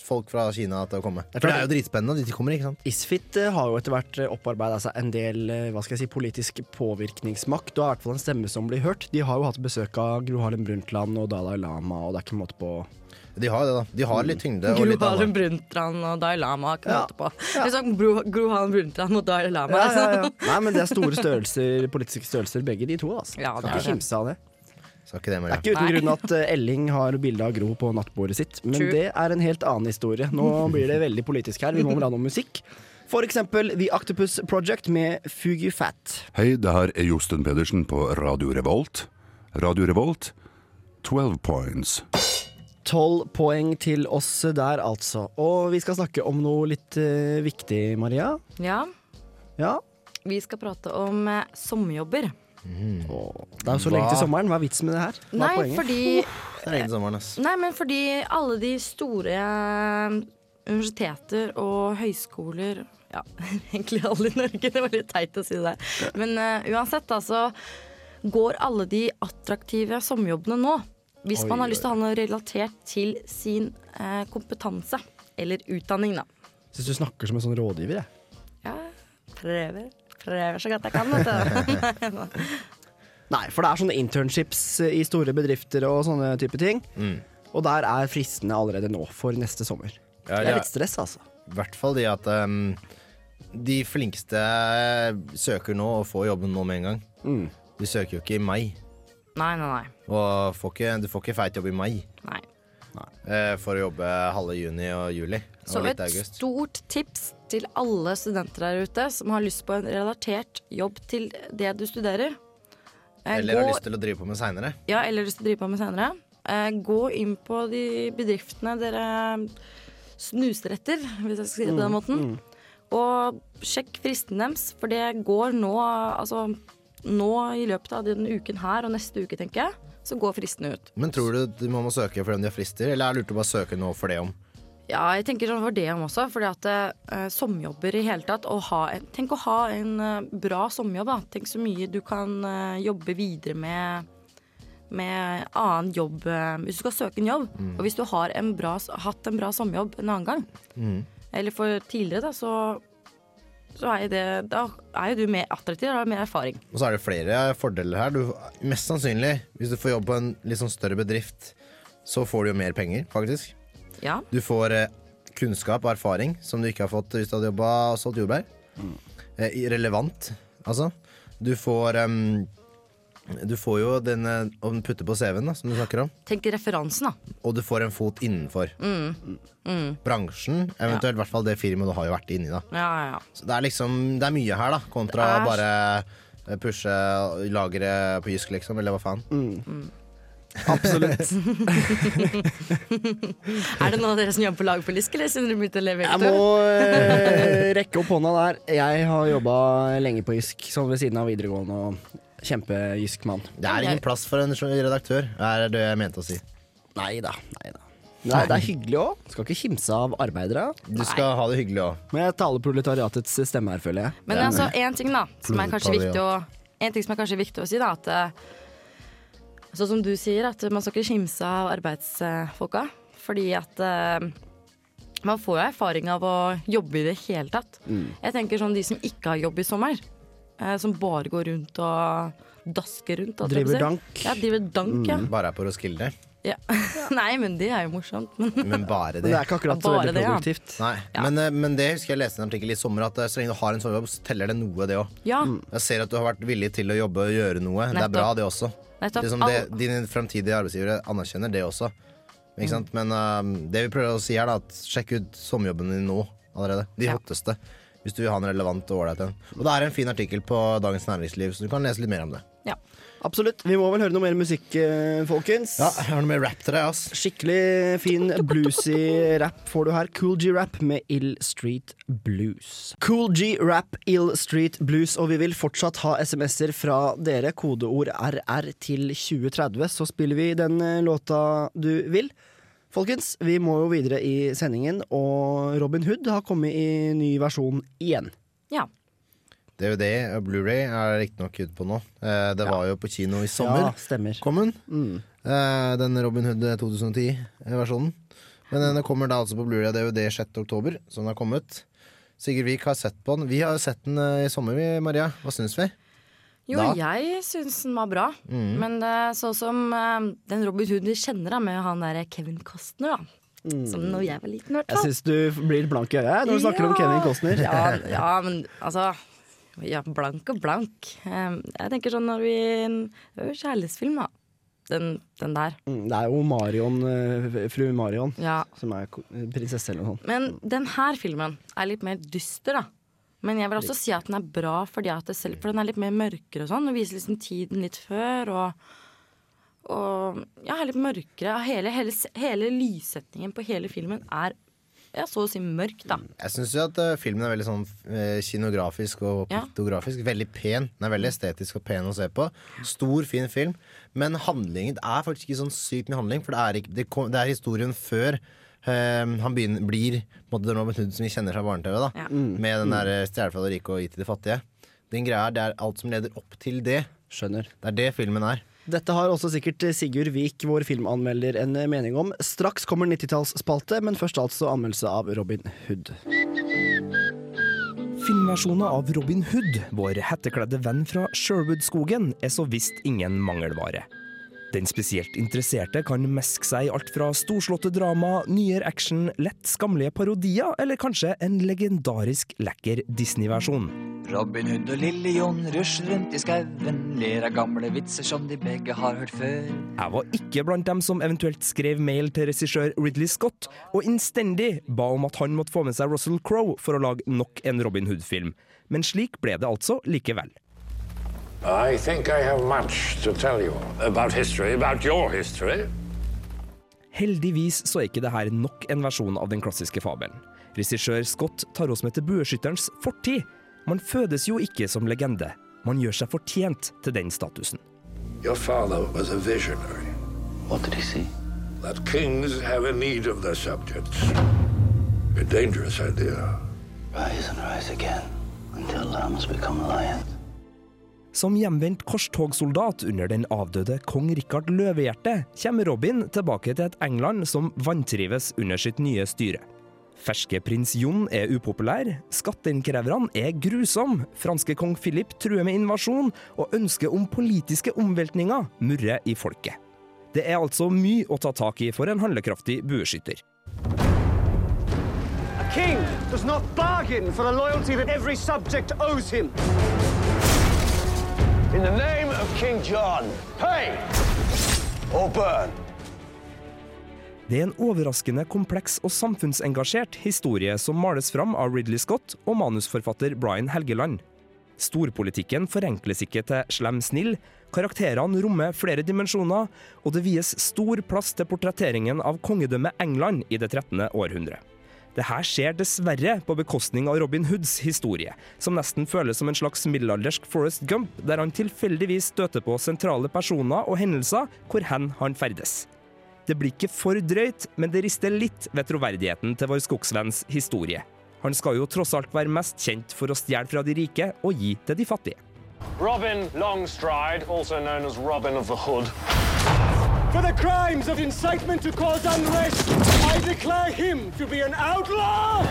folk fra Kina til å komme? For det er jo dritspennende, de kommer, ikke sant? Isfit eh, har jo etter hvert opparbeida seg en del eh, hva skal jeg si, politisk påvirkningsmakt, og er i hvert fall en stemme som blir hørt. De har jo hatt besøk av Gro Harlem Brundtland og Dalai Lama, og det er ikke måte på De har det, da. De har litt tyngde. og Gro Harlem. Brundtland og Dalai Lama. Ikke Ja. på. Er sånn Gro, Gro Harlem Brundtland og Dalai Lama. ja, ja, ja. Nei, men det er store størrelser, politiske størrelser, begge de to. Altså. Ja, det er ikke kimse av det. Det, Det er ikke uten Nei. grunn at eh, Elling har bilde av Gro på nattbordet sitt, men True. det er en helt annen historie. Nå blir det veldig politisk her. Vi må vel ha noe musikk. For eksempel The Octopus Project med Fugu Fat. Hei, det her er Josten Pedersen på Radio Revolt. Radio Revolt, 12 points. Tolv poeng til oss der, altså. Og vi skal snakke om noe litt uh, viktig, Maria. Ja, Ja. vi skal prate om uh, sommerjobber. Og det er jo så lenge til sommeren. Hva er vitsen med det her? Hva Nei, fordi Det er lenge sommeren, ass. Nei, men fordi alle de store eh, universiteter og høyskoler Ja, egentlig alle i Norge, det var litt teit å si det. Men uh, uansett, da, så går alle de attraktive sommerjobbene nå. Hvis man har lyst til å ha noe relatert til sin uh, kompetanse eller utdanning, da. Syns du snakker som en sånn rådgiver, jeg. Ja, prøver. Prøver så godt jeg kan, vet du. Nei, for det er sånne internships i store bedrifter og sånne type ting. Mm. Og der er fristene allerede nå for neste sommer. Ja, Det er litt stress, altså. I hvert fall de at um, de flinkeste søker nå og får jobben nå med en gang. Mm. De søker jo ikke i mai. Nei, nei, nei. Og får ikke, du får ikke feit jobb i mai nei. nei. for å jobbe halve juni og juli. Så et august. stort tips til alle studenter der ute som har lyst på en relatert jobb til det du studerer. Eh, Eller gå, har lyst til å drive på med seinere. ja, eller lyst til å drive på med senere. Eh, gå inn på de bedriftene dere snuser etter, hvis jeg skal si det på den måten. Og sjekk fristen deres, for det går nå altså nå i løpet av denne uken her og neste uke, tenker jeg, så går fristene ut. Men tror du de må søke fordi om de har frister, eller er det lurt å bare søke nå for det om? Ja, jeg tenker sånn for det om også. Fordi at eh, sommerjobber i hele tatt å ha en, Tenk å ha en eh, bra sommerjobb. da Tenk så mye du kan eh, jobbe videre med med annen jobb eh, hvis du skal søke en jobb. Og hvis du har en bra, hatt en bra sommerjobb en annen gang, eller for tidligere, da, så så er det, da er jo du mer attraktiv og har mer erfaring. Og så er det flere fordeler her. Du, mest sannsynlig, hvis du får jobb på en litt sånn større bedrift, så får du jo mer penger, faktisk. Ja. Du får eh, kunnskap og erfaring som du ikke har fått hvis du hadde jobba og solgt jordbær. Eh, relevant, altså. Du får um, Du får jo den eh, å putte på CV-en, da, som du snakker om. Tenk referansen, da. Og du får en fot innenfor bransjen. Eventuelt i hvert fall det firmaet du har jo vært inni. da Ja, ja, ja. Så det er liksom Det er mye her, da, kontra er- bare eh, pushe lageret på Jysk, liksom, eller hva faen. Absolutt. Er det noen av dere som jobber på lag på Lysk, eller siden dere begynte å leve Jeg må eh, rekke opp hånda der. Jeg har jobba lenge på Jysk, sånn ved siden av videregående. og Kjempejysk mann. Det er ingen plass for en redaktør, er det jeg mente å si. Nei da. Nei da. Er, det er hyggelig òg. Skal ikke kimse av arbeidere. Du skal ha det hyggelig òg. Men jeg taler proletariatets stemme her, føler jeg. Men altså, en ting da, som er kanskje viktig å, en ting som er kanskje viktig å si, da, at Sånn som du sier, at man skal ikke kimse av arbeidsfolka. Fordi at eh, man får jo erfaring av å jobbe i det hele tatt. Jeg tenker sånn de som ikke har jobb i sommer, eh, som bare går rundt og dasker rundt. holdt jeg på å Driver dank. Ja, driver dank, ja. Bare er på Roskilde. ja. Nei, men det er jo morsomt. Men Men bare Men det det. er ikke akkurat så Bare veldig det, ja. produktivt. Nei, Ja. men, eh, men det husker jeg leste i en artikkel i sommer, at eh, så lenge du har en sommerjobb, så teller det noe, det òg. ja, Jeg ser at du har vært villig til å jobbe og gjøre noe. Det er bra, det også. nettopp. Liksom det, dine framtidige arbeidsgivere anerkjenner det også. Ikke sant? Men uh, det vi prøver å si her, da, at sjekk ut sommerjobben din nå allerede. De Ja. hotteste. Hvis du vil ha en relevant og ålreit en. Og det er en fin artikkel på Dagens Næringsliv, så du kan lese litt mer om det. ja. Absolutt. Vi må vel høre noe mer musikk, eh, folkens. Ja, jeg har noe mer rap til deg, ass. Skikkelig fin bluesy rap får du her. Cool G-rap med Ill Street Blues. Cool G-rap, Ill Street Blues, og vi vil fortsatt ha SMS-er fra dere. Kodeord RR til 2030, så spiller vi den eh, låta du vil. Folkens, vi må jo videre i sendingen, og Robin Hood har kommet i ny versjon igjen. ja. DVD og Blu-ray er riktignok ute på nå. Eh, Det var jo på kino i sommer. Ja, stemmer. Kom den? Mm. Eh, Den Robin Hood 2010-versjonen. Men den kommer da altså på Blu-ray og DVD 6. oktober, som den har kommet. Sigurd Vik har sett på den. Vi har jo sett den eh, i sommer, vi, Maria. Hva syns vi? Jo, Da? jeg syns den var bra. Men uh, sånn som eh, den Robin Hood vi kjenner da, med han der Kevin Costner, da. Som når jeg var liten, i hvert Jeg fall. syns du blir blank i øyet når du snakker om Kevin Costner. Ja, ja, men altså Ja, blank og blank. Eh, jeg tenker sånn når vi Det er jo kjærlighetsfilm, da. Den, den der. Mm, Det er jo Marion, eh, fru Marion, Ja. som er prinsesse eller noe sånt. Men den her filmen er litt mer dyster, da. Men jeg vil også si at den er bra fordi at det selv, for den er litt mer mørkere og sånn. Og viser liksom tiden litt før og, og ja, litt mørkere. Hele, hele, hele lyssetningen på hele filmen er ja, så å si mørk, da. Jeg syns jo at uh, filmen er veldig sånn eh, kinografisk og Ja. Veldig pen. Den er veldig estetisk og pen å se på. Stor, fin film. Men handlingen det er faktisk ikke sånn sykt mye handling, for det er, ikke, det, det er historien før han begynner, blir på en måte, den Robin Hood som vi kjenner fra barne-TV. da Ja. Med den der stjele fra de rike og gi til de fattige. Den greia er, Det er alt som leder opp til det. Skjønner. Det er det filmen er. Dette har også sikkert Sigurd Vik, vår filmanmelder, en mening om. Straks kommer 90-tallsspalte, men først altså anmeldelse av Robin Hood. Filmversjonen av Robin Hood, vår hettekledde venn fra Sherwood-skogen, er så visst ingen mangelvare. Den spesielt interesserte kan meske seg i alt fra storslåtte drama, nyere action, lett skammelige parodier, eller kanskje en legendarisk lekker Disney-versjon. Robin Hood og Lille John rusler rundt i skauen, ler av gamle vitser som de begge har hørt før. Jeg var ikke blant dem som eventuelt skrev mail til regissør Ridley Scott og innstendig ba om at han måtte få med seg Russell Crowe for å lage nok en Robin Hood-film. Men slik ble det altså likevel. I think I have much to tell you about history, about your history. Heldigvis så er ikke det her nok en versjon av den klassiske fabelen. Regissør Scott tar oss med til bueskytterens fortid. Man fødes jo ikke som legende. Man gjør seg fortjent til den statusen. Your father was a visionary. What did he see? That kings have a need of their subjects. A dangerous idea. Rise and rise again, until lambs become lions. Som hjemvendt korstogsoldat under den avdøde kong Rikard Løvehjerte kommer Robin tilbake til et England som vantrives under sitt nye styre. Ferske prins Jon er upopulær, skatteinnkreverne er grusom, franske kong Philip truer med invasjon, og ønsket om politiske omveltninger murrer i folket. Det er altså mye å ta tak i for en handlekraftig bueskytter. A king does not bargain for the loyalty that every subject owes him. In the name of King John, pay or burn. Det er en overraskende kompleks og samfunnsengasjert historie som males fram av Ridley Scott og manusforfatter Brian Helgeland. Storpolitikken forenkles ikke til slem-snill, karakterene rommer flere dimensjoner, og det vies stor plass til portretteringen av kongedømmet England i det 13. århundre. Det her skjer dessverre på bekostning av Robin Hoods historie, som nesten føles som en slags middelaldersk Forest Gump, der han tilfeldigvis støter på sentrale personer og hendelser hvor hen han ferdes. Det blir ikke for drøyt, men det rister litt ved troverdigheten til vår skogsvenns historie. Han skal jo tross alt være mest kjent for å stjele fra de rike og gi til de fattige. Robin Longstride, also known as Robin of the Hood. For the crimes of incitement to cause unrest, I declare him to be an outlaw!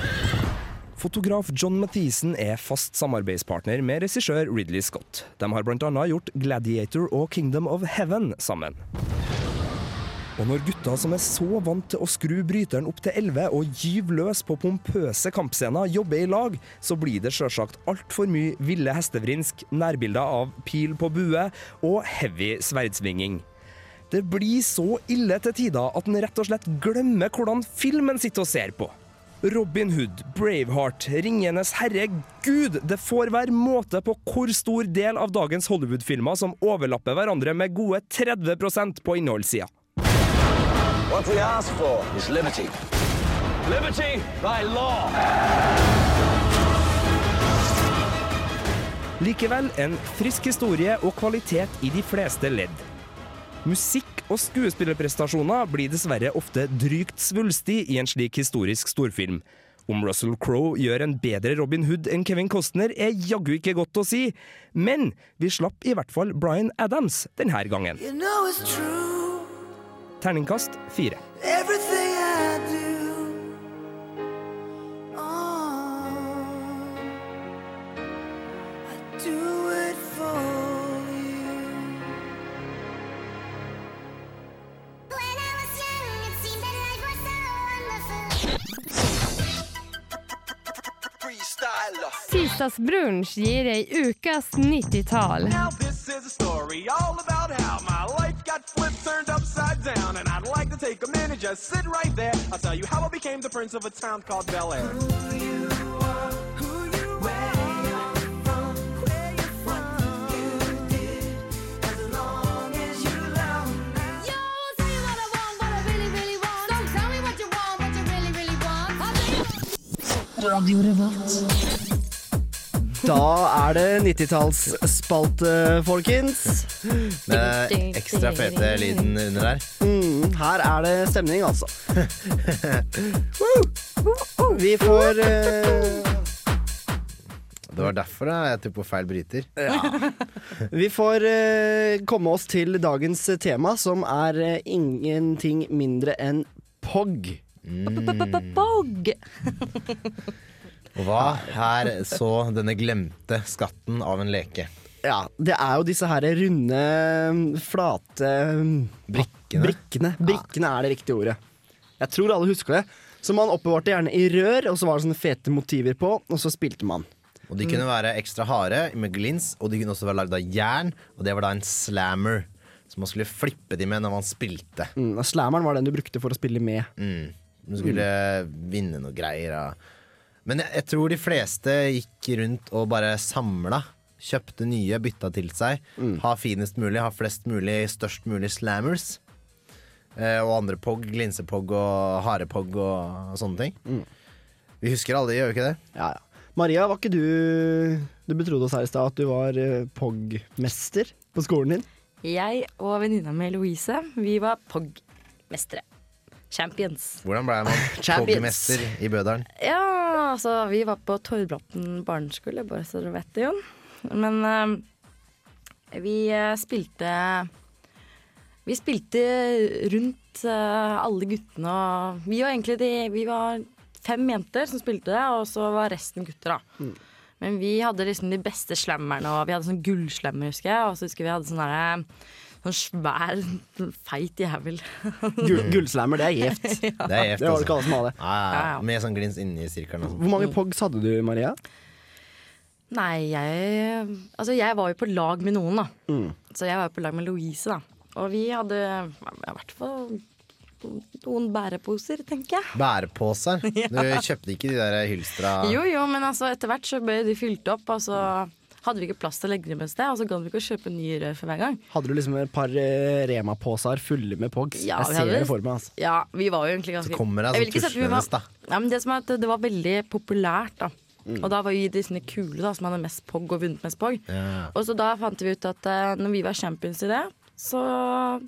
Fotograf John Mathisen er fast samarbeidspartner med regissør Ridley Scott. De har bl.a. gjort Gladiator og Kingdom of Heaven sammen. Og når gutta som er så vant til å skru bryteren opp til 11 og gyve løs på pompøse kampscener, jobber i lag, så blir det sjølsagt altfor mye ville hestevrinsk, nærbilder av pil på bue og heavy sverdsvinging. Det blir så ille til tider at en rett og slett glemmer hvordan filmen sitter og ser på. Robin Hood, Braveheart, Ringenes herre, gud, det får være måte på hvor stor del av dagens Hollywood-filmer som overlapper hverandre med gode 30 på innholdssida. What we ask for is liberty. Liberty by law. Likevel en frisk historie og kvalitet i de fleste ledd. Musikk og skuespillerprestasjoner blir dessverre ofte drygt svulstig i en slik historisk storfilm. Om Russell Crowe gjør en bedre Robin Hood enn Kevin Costner, er jaggu ikke godt å si, men vi slapp i hvert fall Bryan Adams denne gangen. You know. Terningkast fire. Tisdagsbrunch gir deg ukas 90-tall. Now this Da er det 90-tallsspalte, folkens. Med ekstra fete lyden under der. Mm, her er det stemning, altså. Vi får eh, Det var derfor da, jeg tok på feil bryter. Vi får uh, komme oss til dagens tema, som er uh, ingenting mindre enn POG. Bog! Og hva er så denne glemte skatten av en leke? Ja, det er jo disse her runde, flate Brikkene. Brikkene, Brikkene er det riktige ordet. Jeg tror alle husker det. Så man oppbevarte gjerne i rør, og så var det sånne fete motiver på, og så spilte man. Og de kunne være ekstra harde med glins, og de kunne også være lagd av jern. Og det var da en slammer, som man skulle flippe de med når man spilte. Mm, og Slammeren var den du brukte for å spille med. Mm. Du skulle vinne noe greier. Ja. Men jeg, jeg tror de fleste gikk rundt og bare samla. Kjøpte nye, bytta til seg. Ha finest mulig, ha flest mulig, størst mulig slammers. Eh, og andre pog, glinsepog og harepog og sånne ting. Vi husker alle de, gjør vi ikke det? Ja, ja. Maria, var ikke du Du betrodde oss her i stad at du var eh, POG-mester på skolen din? Jeg og venninna mi Louise, vi var POG-mestere. Champions. Hvordan ble man Champions. i Bødalen? Ja, altså vi var på Torvbråten barneskole, bare så dere vet det, Jon. Men uh, vi eh, spilte Vi spilte rundt uh, alle guttene og Vi var egentlig de Vi var fem jenter som spilte det, og så var resten gutter, da. Mm. Men vi hadde liksom de beste slammerne, og vi hadde sånn gullslammer, husker jeg. Og så husker vi hadde sånn derre Sånn svær, feit jævel. Gull, gullslammer, det er gjevt. Ja. Det er gjevt, Det var det altså. ikke alle som hadde. Ja, ja, Ja, ja. ja. Med sånn glins inni sirkelen. sånn. Hvor mange pogs hadde du, Maria? Nei, jeg Altså, jeg var jo på lag med noen, da. Mm. Så jeg var jo på lag med Louise, da. Og vi hadde i hvert fall noen bæreposer, tenker jeg. Bæreposer. Du kjøpte ikke de der hylstra Jo jo, men altså etter hvert så ble de fylt opp, og så hadde vi ikke plass til å legge dem et sted, og så gadd vi ikke å kjøpe nye rør for hver gang. Hadde du liksom et par uh, Rema-poser fulle med pogs? Ja, jeg ser det for meg. Altså. Ja, vi var jo egentlig ganske Så kommer det altså tuslenes, da. Ja, men det som er at det var veldig populært, da. Mm. Og da var vi de sånne kule da, som hadde mest pog og vunnet mest pog. Ja. Og så da fant vi ut at uh, når vi var champions i det, så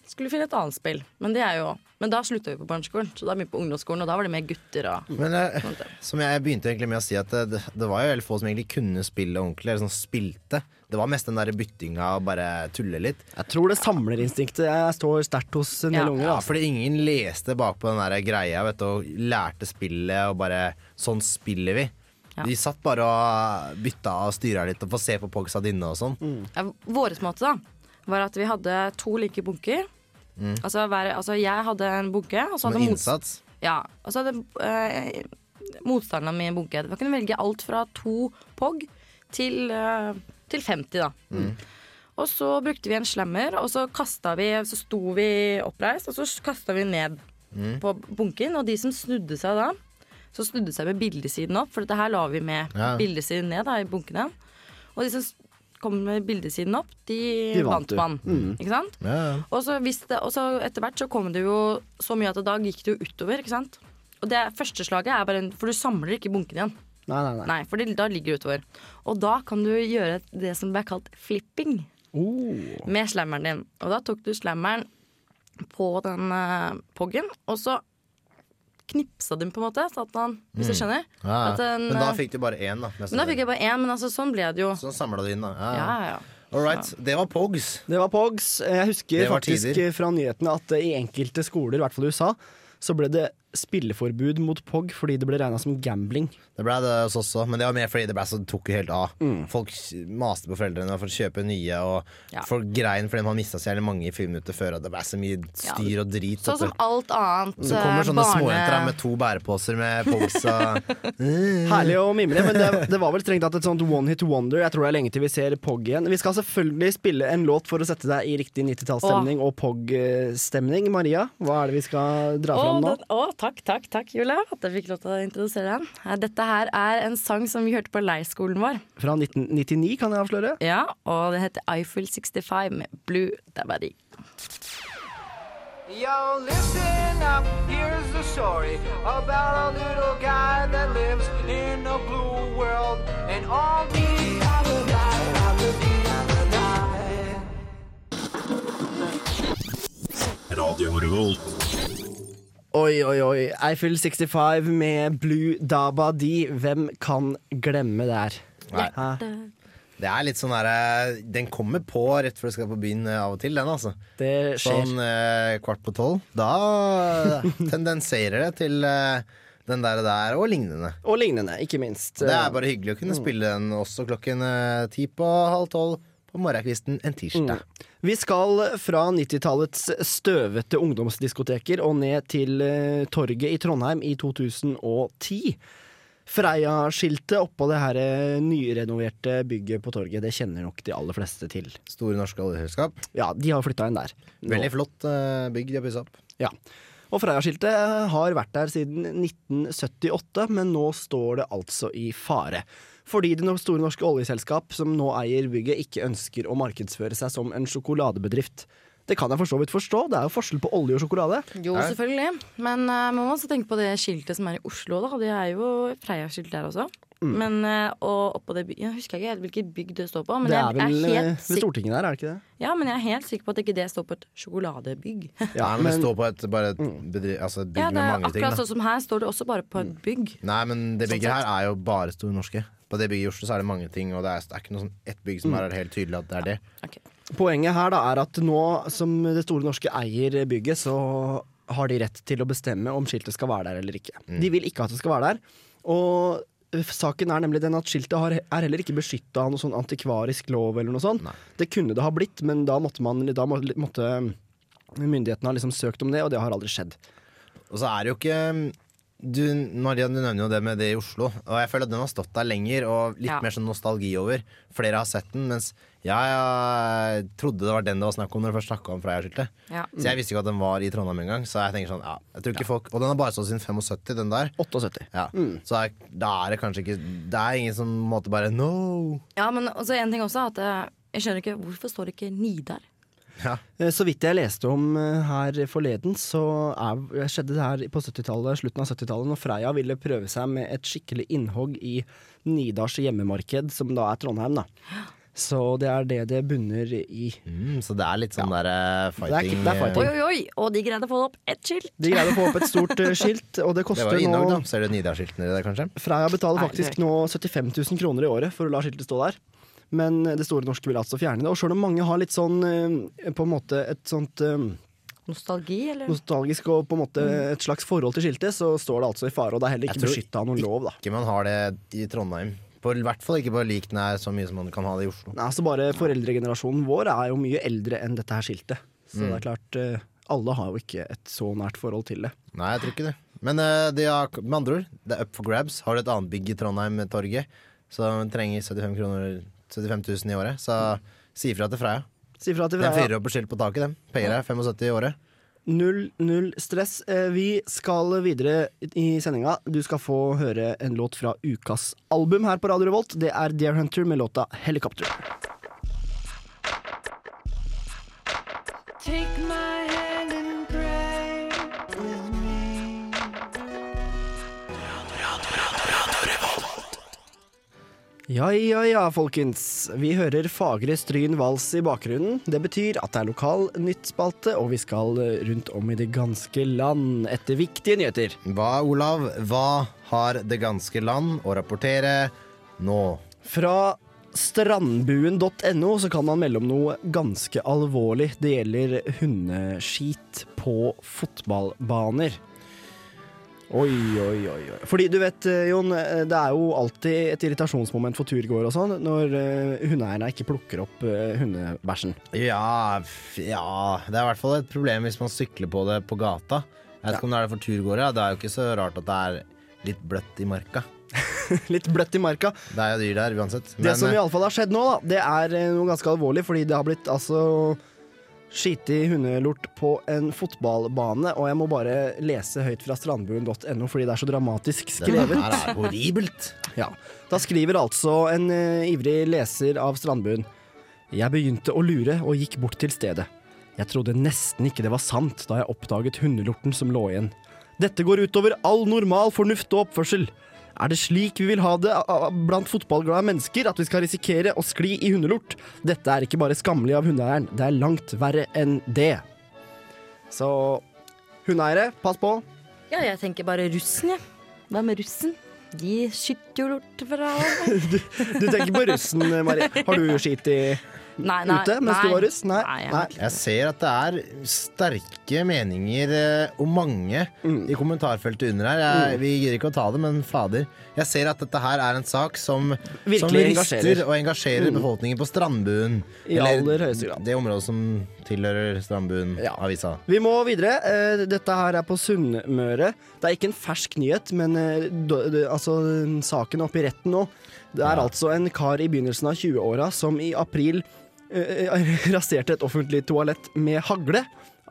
skulle vi finne et annet spill. Men det er jo Men da slutta vi på barneskolen, så da begynte vi på ungdomsskolen, og da var det mer gutter og Men eh, som jeg begynte egentlig med å si at det, det var jo veldig få som egentlig kunne spille ordentlig, eller som spilte. Det var mest den der byttinga og bare tulle litt. Jeg tror det samlerinstinktet jeg står sterkt hos en del unger. Ja, fordi ingen leste bakpå den der greia vet du, og lærte spillet og bare Sånn spiller vi. Ja. De satt bare og bytta og styra litt og få se på pogsa dine og sånn. ja, Vår måte, da, var at vi hadde to like bunker. Mm. Altså, hver, altså jeg hadde en bunke, og så hadde Med innsats. Ja, og så hadde eh, motstanderen min bunke. Man kunne velge alt fra to POG til, eh, til 50, da. Mm. Og så brukte vi en slammer, og så kasta vi Så sto vi oppreist, og så kasta vi ned Mm. på bunken. Og de som snudde seg da, så snudde seg med bildesiden opp, for dette her la vi med Ja. bildesiden ned da, i bunkene. Og de som s- kom med bildesiden opp, de, De vant vant man. Mm. Ikke sant? Ja, ja. Og så, etter hvert så kom det jo så mye at da gikk det jo utover, ikke sant? Og det første slaget er bare en, For du samler ikke bunken igjen. Nei, nei, nei. Nei, for det, da ligger det utover. Og da kan du gjøre det som blir kalt flipping Oh. med slammeren din. Og da tok du slammeren på den uh, poggen, og så knipsa dem, på en måte, så at han Hvis du Mm. skjønner? Ja, ja. At den, men da eh, fikk du bare én, da. men da fikk jeg bare én, men altså, sånn ble det jo. Sånn samla du inn, da. Ja, Ja, ja. ja, ja. All right. Det var Pogs. Det var Pogs. Jeg husker faktisk tider. fra nyhetene at i enkelte skoler, i hvert fall i USA, så ble det spilleforbud mot POG fordi det ble regna som gambling. Det ble det hos oss også, men det var mer fordi det ble så tok jo helt av. Mm. Folk maste på foreldrene for å kjøpe nye, og Ja. folk grein fordi man mista så jævlig mange i friminuttet før, og det ble så mye styr og drit. Sånn som alt annet så kommer sånne barne... småjenter med to bæreposer med Pogs og Herlig å mimre, men det, det var vel strengt tatt et sånt one hit wonder. Jeg tror det er lenge til vi ser POG igjen. Vi skal selvfølgelig spille en låt for å sette deg i riktig 90-tallsstemning og POG-stemning. Maria, hva er det vi skal dra fram nå? den, å, takk, takk, takk, Julia, at jeg fikk lov til å introdusere den. Eh, Dette her er en sang som vi hørte på leirskolen vår. Fra 1999, kan jeg avsløre. Ja, og det heter Eiffel 65 med Blue Dabadi. Yo, listen up, here's the story about a little guy that lives in a blue world. And all the other die, other the other die. Radio Revolt. Oi, oi, oi. Eiffel 65 med Blue Daba Di. Hvem kan glemme det her? Nei. Det er litt sånn derre Den kommer på rett før du skal på byen eh, av og til, den, altså. Det skjer. Sånn eh, kvart på tolv. Da tendenserer det til eh, den der, og der og lignende. Og lignende, ikke minst. Det er bare hyggelig å kunne Mm. spille den også klokken eh, ti på halv tolv på morgenkvisten en tirsdag. Mm. Vi skal fra 90-tallets støvete ungdomsdiskoteker og ned til uh, torget i Trondheim i 2010. Freia-skiltet oppå det her eh, nyrenoverte bygget på torget, det kjenner nok de aller fleste til. Store norske oljeselskap. Ja, de har flytta inn der. Nå. Veldig flott eh, bygg de har pussa opp. Ja. Og Freia-skiltet har vært der siden 1978, men nå står det altså i fare. Fordi det store norske oljeselskap som nå eier bygget, ikke ønsker å markedsføre seg som en sjokoladebedrift. Det kan jeg for så vidt forstå, det er jo forskjell på olje og sjokolade. Jo, selvfølgelig. Men uh, man må også tenke på det skiltet som er i Oslo. Da. Det er jo Freia-skilt der også. Mm. Men uh, og oppå det bygget Jeg husker ikke helt hvilket bygg det står på. Men det er vel er eh, helt ved Stortinget der, er det ikke det? Ja, men jeg er helt sikker på at ikke det står på et sjokoladebygg. Ja, men, det står på et, bare et, bedri, altså et bygg Ja, med er mange ting. akkurat sånn som her står det også bare på et bygg. Nei, men det bygget her er jo bare Store Norske. På det bygget i Oslo så er det mange ting, og det er, det er ikke noe sånn ett bygg som Mm. er helt tydelig at det er det. Poenget her da er at nå som Det Store Norske eier bygget, så har de rett til å bestemme om skiltet skal være der eller ikke. Mm. De vil ikke at det skal være der. Og saken er nemlig den at skiltet har, er heller ikke beskytta av noe sånn antikvarisk lov eller noe sånt. Det kunne det ha blitt, men da måtte, man, da måtte myndighetene ha liksom søkt om det, og det har aldri skjedd. Og så er det jo ikke du, Maria, du nevner jo det med det i Oslo. Og jeg føler at den har stått der lenger, og litt Ja. mer sånn nostalgi over. Flere har sett den, mens jeg trodde det var den det var snakk om når du først snakka om Freia-skiltet. Ja. Så jeg visste ikke at den var i Trondheim engang. Så jeg tenker sånn, ja, jeg tror ikke folk Og den har bare stått siden 75, den der. 78. Ja. Så er, da er det kanskje ikke Det er ingen som måte bare No! Ja, men også en ting også, at eh, jeg skjønner ikke hvorfor står det ikke Nidar? Ja. Eh, Så vidt jeg leste om eh, her forleden, så er, skjedde det her på slutten av 70-tallet, når Freia ville prøve seg med et skikkelig innhogg i Nidars hjemmemarked, som da er Trondheim, da. Så det er det det bunner i. Mm, så det er litt sånn der fighting. Det er fighting det er fighting. Oi, oi, oi! Og de greide å få opp ett skilt! De greide å få opp et stort eh, skilt, og det Det koster var jo nå da. Ser du Nidar-skiltene der, kanskje? Freia betaler faktisk nå 75 000 kroner i året for å la skiltet stå der. Men det Store Norske vil altså fjerne det. Og sjøl om mange har litt sånn eh, på en måte et sånt eh, Nostalgi, eller? nostalgisk og på en måte et slags forhold til skiltet, så står det altså i fare. Og det er heller ikke beskytta av noen lov, da. Ikke man har det i Trondheim. På, I hvert fall ikke på lik nær så mye som man kan ha det i Oslo. Nei, altså bare Foreldregenerasjonen vår er jo mye eldre enn dette her skiltet. Så Mm. det er klart, eh, alle har jo ikke et så nært forhold til det. Nei, jeg tror ikke det. Men det er, med andre ord, det er up for grabs. Har du et annet bygg i Trondheim-torget som trenger 75, kroner, 75 000 i året, så si ifra til Freia. Si fra til Den Freia. fyrer opp et skilt på taket, dem. Payer deg 75 i året. Null, null stress. Eh, Vi skal videre i sendinga. Du skal få høre en låt fra ukas album her på Radio Revolt. Det er Dear Hunter med låta 'Helikopter'. Take my Ja, ja, ja, folkens. Vi hører fagre Stryn vals i bakgrunnen. Det betyr at det er lokal nyttspalte, og vi skal rundt om i det ganske land etter viktige nyheter. Hva, Olav, hva har det ganske land å rapportere nå? Fra strandbuen.no så kan man melde om noe ganske alvorlig. Det gjelder hundeskit på fotballbaner. Oi, oi, oi. oi. Fordi du vet, eh, Jon, eh, det er jo alltid et irritasjonsmoment for turgåere og sånn når eh, hundeeierne ikke plukker opp hundebæsjen. Ja, ja Det er i hvert fall et problem hvis man sykler på det på gata. Jeg vet ikke om det er det for turgåere. Det er jo ikke så rart at det er litt bløtt i marka. Litt bløtt i marka. Det er jo dyr der uansett. det som iallfall har skjedd nå, da, det er noe ganske alvorlig, fordi det har blitt altså skitig hundelort på en fotballbane, og jeg må bare lese høyt fra strandbuen.no fordi det er så dramatisk det skrevet. her er horribelt. Ja. Da skriver altså en uh, ivrig leser av Strandbuen. Jeg begynte å lure og gikk bort til stedet. Jeg trodde nesten ikke det var sant da jeg oppdaget hundelorten som lå igjen. Dette går utover all normal fornuft og oppførsel. Er det slik vi vil ha det blant fotballglade mennesker, at vi skal risikere å skli i hundelort? Dette er ikke bare skammelig av hundeeieren, det er langt verre enn det. Så hundeeiere, pass på. Ja, jeg tenker bare russen, jeg. Hva med russen? De skytter jo lort fra Du, du tenker på russen, Marie. Har du skitt i Nei, nei, ute mens nei. du var russ? Nei. Nei, jeg nei. Jeg ser at det er sterke meninger eh, og mange Mm. i kommentarfeltet under her. Jeg, vi gidder ikke å ta det, men fader. Jeg ser at dette her er en sak som, som Virkelig rister engasjerer. og engasjerer Mm. befolkningen på Strandbuen. I aller høyeste grad. Det området som tilhører Strandbuen-avisa. Vi må videre. Eh, Dette her er på Sunnmøre. Det er ikke en fersk nyhet, men eh, altså, saken er oppe i retten nå. Det er altså en kar i begynnelsen av 20-åra som i april eh, raserte et offentlig toalett med hagle.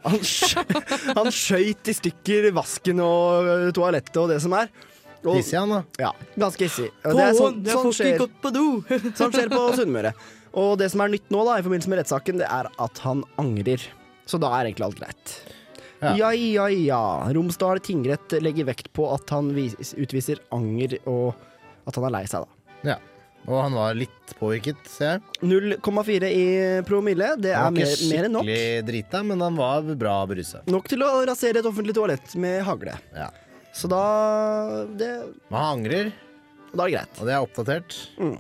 Han, skjø han skjøt i stykker vasken og toalettet og det som er. Hissig han, da. Ja, ganske hissig. Og det er sånn, sånn skjer. på do! Sånn skjer på Sunnmøre. Og det som er nytt nå da, i forbindelse med rettssaken, det er at han angrer. Så da er egentlig alt greit. Ja. Ja, ja, ja. Romsdal tingrett legger vekt på at han vis utviser anger, og at han er lei seg, da. Ja. Og han var litt påvirket, ser jeg. 0,4 i promille. Det er Han var mer, ikke mer enn nok. skikkelig drita, men han var bra berusa. Nok til å rasere et offentlig toalett med hagle. Ja. Så da det, Men han angrer, Da er det greit. og det er oppdatert. Mm.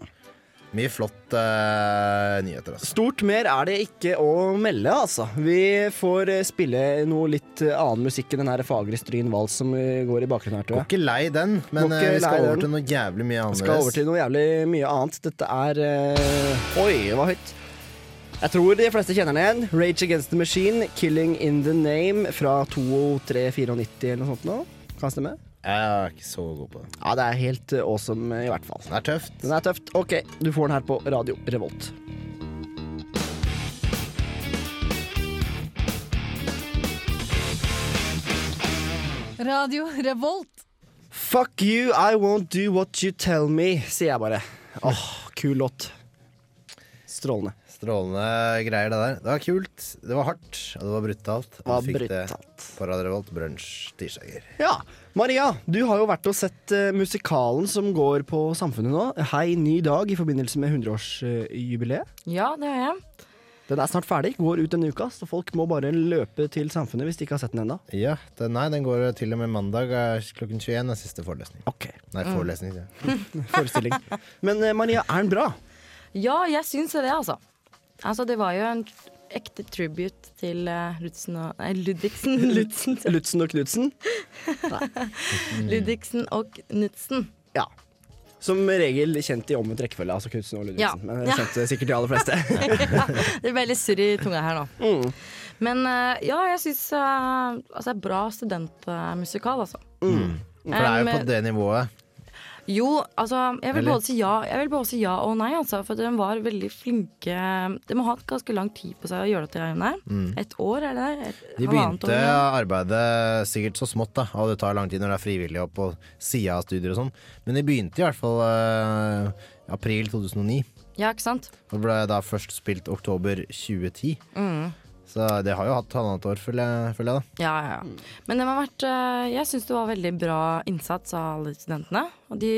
Mye flott uh, nyheter, altså. Stort mer er det ikke å melde, altså. Vi får eh, spille noe litt eh, annen musikk enn den her fagre Stryn Vals som går i bakgrunnen her, tror Går ikke lei den, men eh, vi skal over til noe jævlig mye Vi annerledes. skal over til noe jævlig mye annet. Dette er uh, Oi, det var høyt. Jeg tror de fleste kjenner den igjen. Rage Against the Machine, 'Killing in the Name' fra 2394 eller noe sånt. Nå. Kan stemme? Jeg er ikke så god på det. Ja, det er helt eh, awesome, i hvert fall. Den er tøft. Den er tøft. OK, du får den her på Radio Revolt. Radio Revolt. Fuck you, I won't do what you tell me, sier jeg bare. Åh, kul låt. Strålende. Strålende greier, det der. Det var kult, det var hardt, og det var brutalt. Og var du fikk brutalt. det på Radio Revolt Brunsj tirsdager. Ja, Maria, du har jo vært og sett eh, musikalen som går på Samfunnet nå. Hei, ny dag i forbindelse med 100-årsjubileet. Ja, det har jeg. Den er snart ferdig, går ut denne uka, så folk må bare løpe til Samfunnet hvis de ikke har sett den ennå. Ja, den, nei, den går til og med mandag eh, klokken 21, er siste forelesning. Ok. Nei, Mm. forelesning, sier jeg. Forestilling. Men eh, Maria, er den bra? Ja, jeg syns det, altså. Altså, det var jo en ekte tribute til uh, Lutzen og Nei, Ludvigsen. Lutzen. Lutzen og Knutsen? Ludvigsen og Knutsen. Ja. Som regel kjent i omvendt rekkefølge, altså Knutsen og Ludvigsen. Ja. Men det Ja. er eh, sikkert de aller fleste. Det ble litt surr i tunga her nå. Mm. Men eh, ja, jeg syns uh, altså, bra studentmusikal, altså. Mm. For det er jo på det nivået. Jo, altså jeg vil, både si ja, jeg vil både si ja og nei, altså. For de var veldig flinke. De må ha hatt ganske lang tid på seg å gjøre dette her. Mm. Et år, er det det? De begynte år, arbeidet sikkert så smått, da, og det tar lang tid når det er frivillig og på sida av studier og sånn. Men de begynte i hvert fall eh, april 2009. Ja, ikke sant? Og ble da først spilt oktober 2010. Mm. Så det har jo hatt halvannet år, føler jeg, føler jeg da. Ja, ja, ja. Men det har vært eh, Jeg syns det var veldig bra innsats av alle studentene. Og de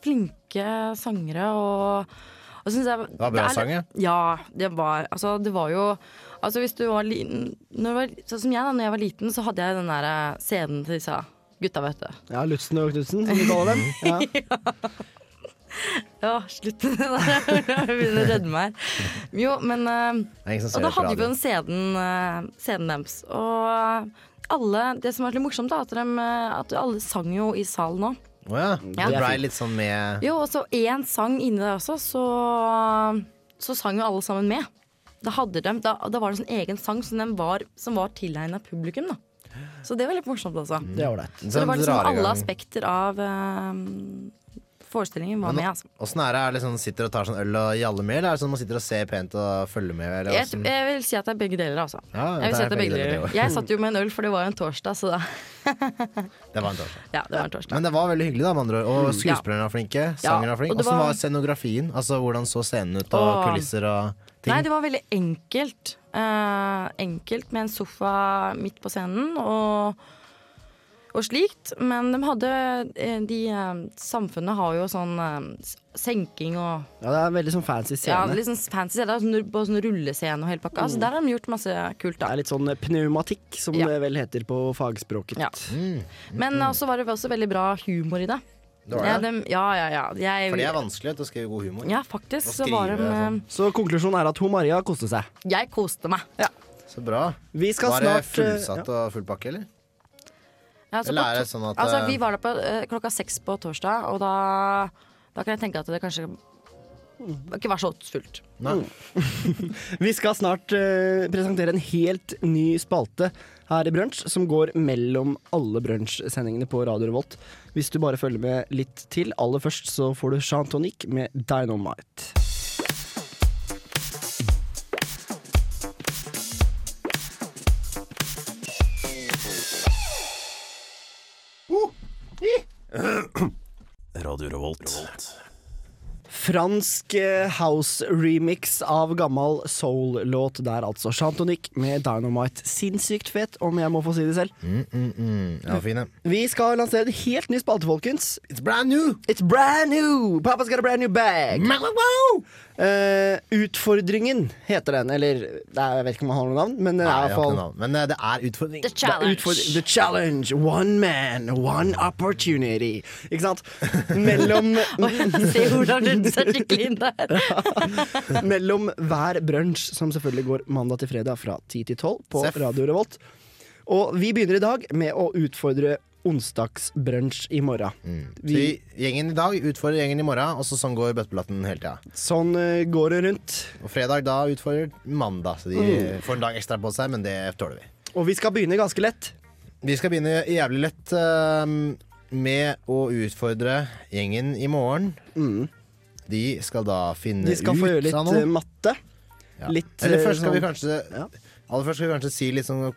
flinke sangere og, og jeg, Det var bra er sang, ja. Ja, det var Altså, det var jo Altså, hvis du var liten Sånn som jeg, da når jeg var liten, så hadde jeg den der eh, scenen til disse gutta, vet du. Ja, Lutzen og Knutsen, som vi kaller dem. Ja. Ja, slutt med det der. Jeg begynner å redde meg her. Jo, men ser Og da hadde vi jo den CD-en eh, CD-en deres. Og alle Det som var litt morsomt, da, at, de, eh, at alle sang jo i salen òg. Å ja. Ja. Det blei litt sånn med Jo, og så én sang inni der også, så, så sang jo alle sammen med. Da, de, da, da var det sånn egen sang som, var, som var tilegna publikum. da Så det var litt morsomt, altså. Det var ålreit. Så det var liksom alle aspekter av eh, forestillingen var med. altså Åssen er det? Er det sånn sitter og tar sånn øl og jaller med, eller er det sånn man sitter og ser pent og følger med? Eller jeg, sånn? jeg vil si at det er begge deler, altså. Ja, jeg vil si at det er begge deler. Jeg satt jo med en øl, for det var jo en torsdag, så da Det var en torsdag. Ja, det var en torsdag. Men det var veldig hyggelig, da, med andre ord. Og Mm. skuespillerne var flinke. Ja, Sangeren var flink. og det Åssen var- var scenografien? Altså Hvordan så scenen ut, og kulisser og ting? Nei, det var veldig enkelt. Uh, enkelt med en sofa midt på scenen og, og slikt. Men de hadde eh, de, eh, Samfunnet har jo sånn eh, senking og Ja, det er en veldig sånn fancy Ja, scene. litt sånn fancy scene. Sånn, på sånn rullescene og hele pakka. Altså, Mm. der har de gjort masse kult, Det er litt sånn pneumatikk, som Ja. det vel heter på fagspråket. Ja. Men også var det også veldig bra humor i det. Det Ja, de, ja, ja. ja. Jeg, For det er vanskelig å skrive god humor. Ja, faktisk så var de sånn. Så konklusjonen er at hun Maria koste seg. Jeg koste meg. Så bra. Vi skal var det snart, fullsatt og full pakke, eller? Ja, altså, Eller er det sånn at, Altså, eh, vi var der på uh, klokka seks på torsdag, og da, da kan jeg tenke at det kanskje ikke var så fullt. Nei. Vi skal snart uh, presentere en helt ny spalte her i Brunsj, som går mellom alle brunsjsendingene på Radio Revolt. Hvis du bare følger med litt til. Aller først så får du Jean med Dynamite. Radio Revolt. Fransk eh, house-remix av gammel soul-låt der, altså. Jean med Dynamite. Sinnssykt fet, om jeg må få si det selv. Mm, mm, mm. Ja, fine. Vi skal lansere en helt ny spalte, folkens. It's brand new! It's brand new! Papa's got a brand new bag. Uh, utfordringen heter den, eller det er, jeg vet ikke om den har noe navn, men Nei, er hvert fall noe navn. Men uh, det er utfordring. The challenge. utfordring- The challenge. One man, one opportunity. Ikke sant? Mellom Se hvordan du ser skikkelig inn der. Mellom hver brunsj, som selvfølgelig går mandag til fredag fra 10 til 12 på. Radio Revolt. Og vi begynner i dag med å utfordre onsdagsbrunsj i morgen. Så Vi, gjengen i dag utfordrer gjengen i morgen, og så sånn går bøtteplatten hele tida. sånn uh, går det rundt. Og fredag da utfordrer mandag, så de Mm. får en dag ekstra på seg, men det tåler vi. Og vi skal begynne ganske lett. Vi skal begynne jævlig lett uh, med å utfordre gjengen i morgen. De skal da finne ut De skal få gjøre litt sånn. matte. Ja. Litt, Eller eh, først skal vi kanskje ja. Aller først skal vi kanskje si litt sånn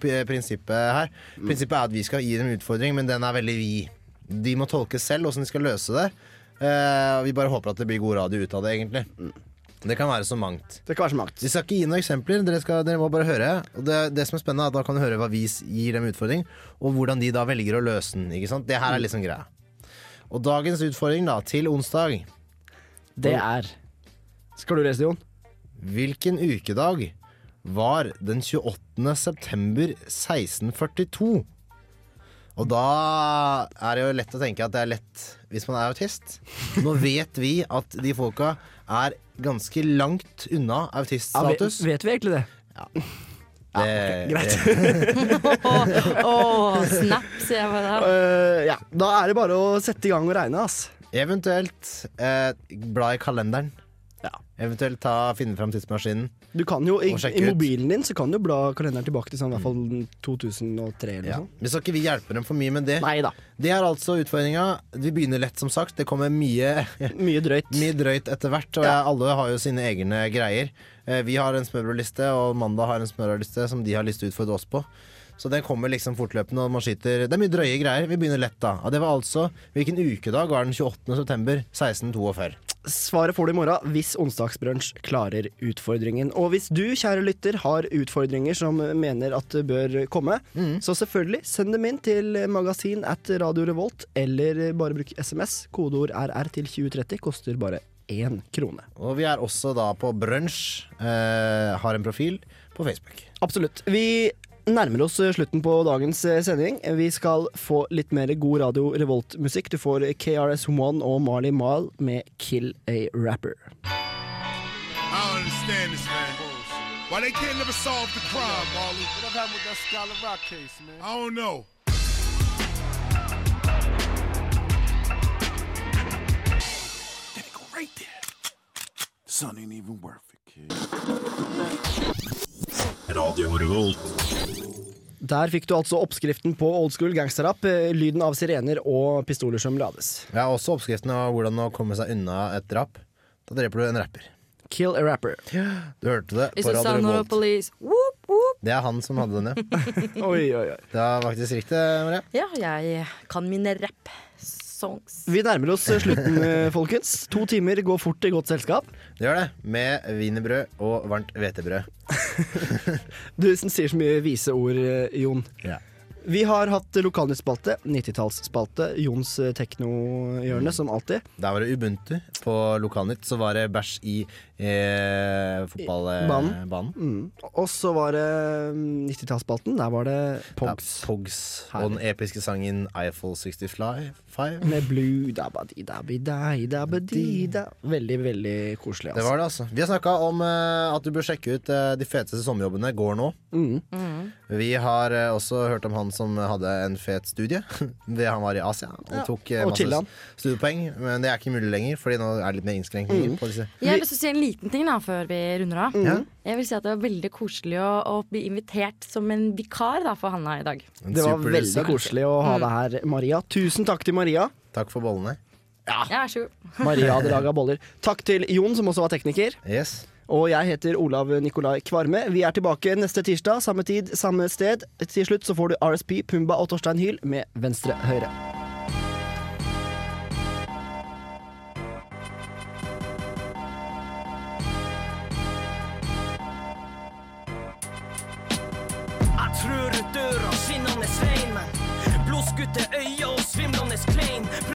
prinsippet her. Mm. Prinsippet er at vi skal gi dem utfordring, men den er veldig vid. De må tolke selv åssen de skal løse det. Uh, vi bare håper at det blir god radio ut av det, egentlig. Mm. Det kan være så mangt. Det kan være så mangt. Vi skal ikke gi noen eksempler, dere, skal, dere må bare høre. Og det, det som er spennende er at Da kan du høre hva vi gir dem utfordring, og hvordan de da velger å løse den. Ikke sant? Det her er liksom greia. Og dagens utfordring da, til onsdag Det er Skal du lese Jon? Hvilken ukedag var den 28. september 1642? Og da er det jo lett å tenke at det er lett hvis man er autist. Nå vet vi at de folka er ganske langt unna Ja, vet, vet vi egentlig det? Det- greit. Åh, snap, sier jeg bare. Uh, ja, da er det bare å sette i gang og regne, ass. Eventuelt eh, bla i kalenderen. Ja. Eventuelt ta, finne fram tidsmaskinen. Du kan jo, i, Og I mobilen din så kan du bla kalenderen tilbake til sånn, i hvert fall 2003 eller Ja. noe sånt. Vi skal ikke vi hjelpe dem for mye med det. Neida. Det er altså utfordringa. Vi begynner lett, som sagt. Det kommer mye Mye drøyt. Mye drøyt etter hvert, og jeg, alle har jo sine egne greier. Eh, Vi har en smørbrødliste, og Mandag har en smørbrødliste som de har lyst til å utfordre oss på. Så den kommer liksom fortløpende, og man skyter Det er mye drøye greier. Vi begynner lett, da. Og det var altså Hvilken ukedag var den 28. september 1642? Svaret får du i morgen hvis onsdagsbrunsj klarer utfordringen. Og hvis du, kjære lytter, har utfordringer som mener at det bør komme, Mm. så selvfølgelig send dem inn til magasin at Radio Revolt, eller bare bruk SMS. Kodeord RR til 2030 koster bare én krone. Og vi er også da på Brunsj. Eh, har en profil på Facebook. Absolutt. Vi nærmer oss eh, slutten på dagens eh, sending. Vi skal få litt mer god Radio Revolt-musikk. Du får KRS-One og Marley Mile med 'Kill a Rapper'. Why they can't never solve the crime, Marley? What happened with that Skylar Rock case, man? I don't know. They go right there. The sun ain't even worth it, kid. Radio Revolt. Der fikk du altså oppskriften på old school gangsterrap. eh, Lyden av sirener og pistoler som lades. Ja, har også oppskriften av hvordan å komme seg unna et drap. Da dreper du en rapper. Kill a rapper. Du hørte det på Radio Revolt. Whoop, whoop. Det er han som hadde den, ja. Oi, oi, oi. Det var faktisk riktig, Maria. Ja, jeg kan mine rapp. Songs. Vi nærmer oss slutten, eh, folkens. To timer går fort i godt selskap. Det gjør det. Med wienerbrød og varmt hvetebrød. Du som sier så mye vise ord, eh, Jon. Ja. Vi har hatt lokalnyttspalte, 90-tallsspalte, Jons teknohjørne, som alltid. Der var det Ubuntu. På Lokalnytt så var det bæsj i eh, fotballbanen. Mm. Og så var det mm, 90-tallsspalten. Der var det Pogs. Ja, Pogs og den episke sangen Eiffel 65. Med blue dabadi dabi dai dabadi da. Veldig, veldig koselig. Det var det, altså. Vi har snakka om eh, at du bør sjekke ut eh, de feteste sommerjobbene går nå. Mm. Vi har eh, også hørt om han som hadde en fet studie. Det han var i Asia og Ja. tok eh, Og masse studiepoeng. Men det er ikke mulig lenger, Fordi nå er det litt mer innskrenkninger Mm. på disse. Jeg har lyst til å si en liten ting da, før vi runder av. Mm. Jeg vil si at Det var veldig koselig å, å bli invitert som en vikar da, for Hanna i dag. Det var veldig koselig å ha deg her, Maria. Tusen takk til Maria. Takk for bollene. Ja, ja. Maria hadde laga boller. Takk til Jon, som også var tekniker. Yes. Og jeg heter Olav Nikolai Kvarme. Vi er tilbake neste tirsdag, samme tid, samme sted. Til slutt så får du RSP, Pumba og Torstein Hyl med Venstre Høyre. Jeg tror døra skinnende svein, blodskutte øyne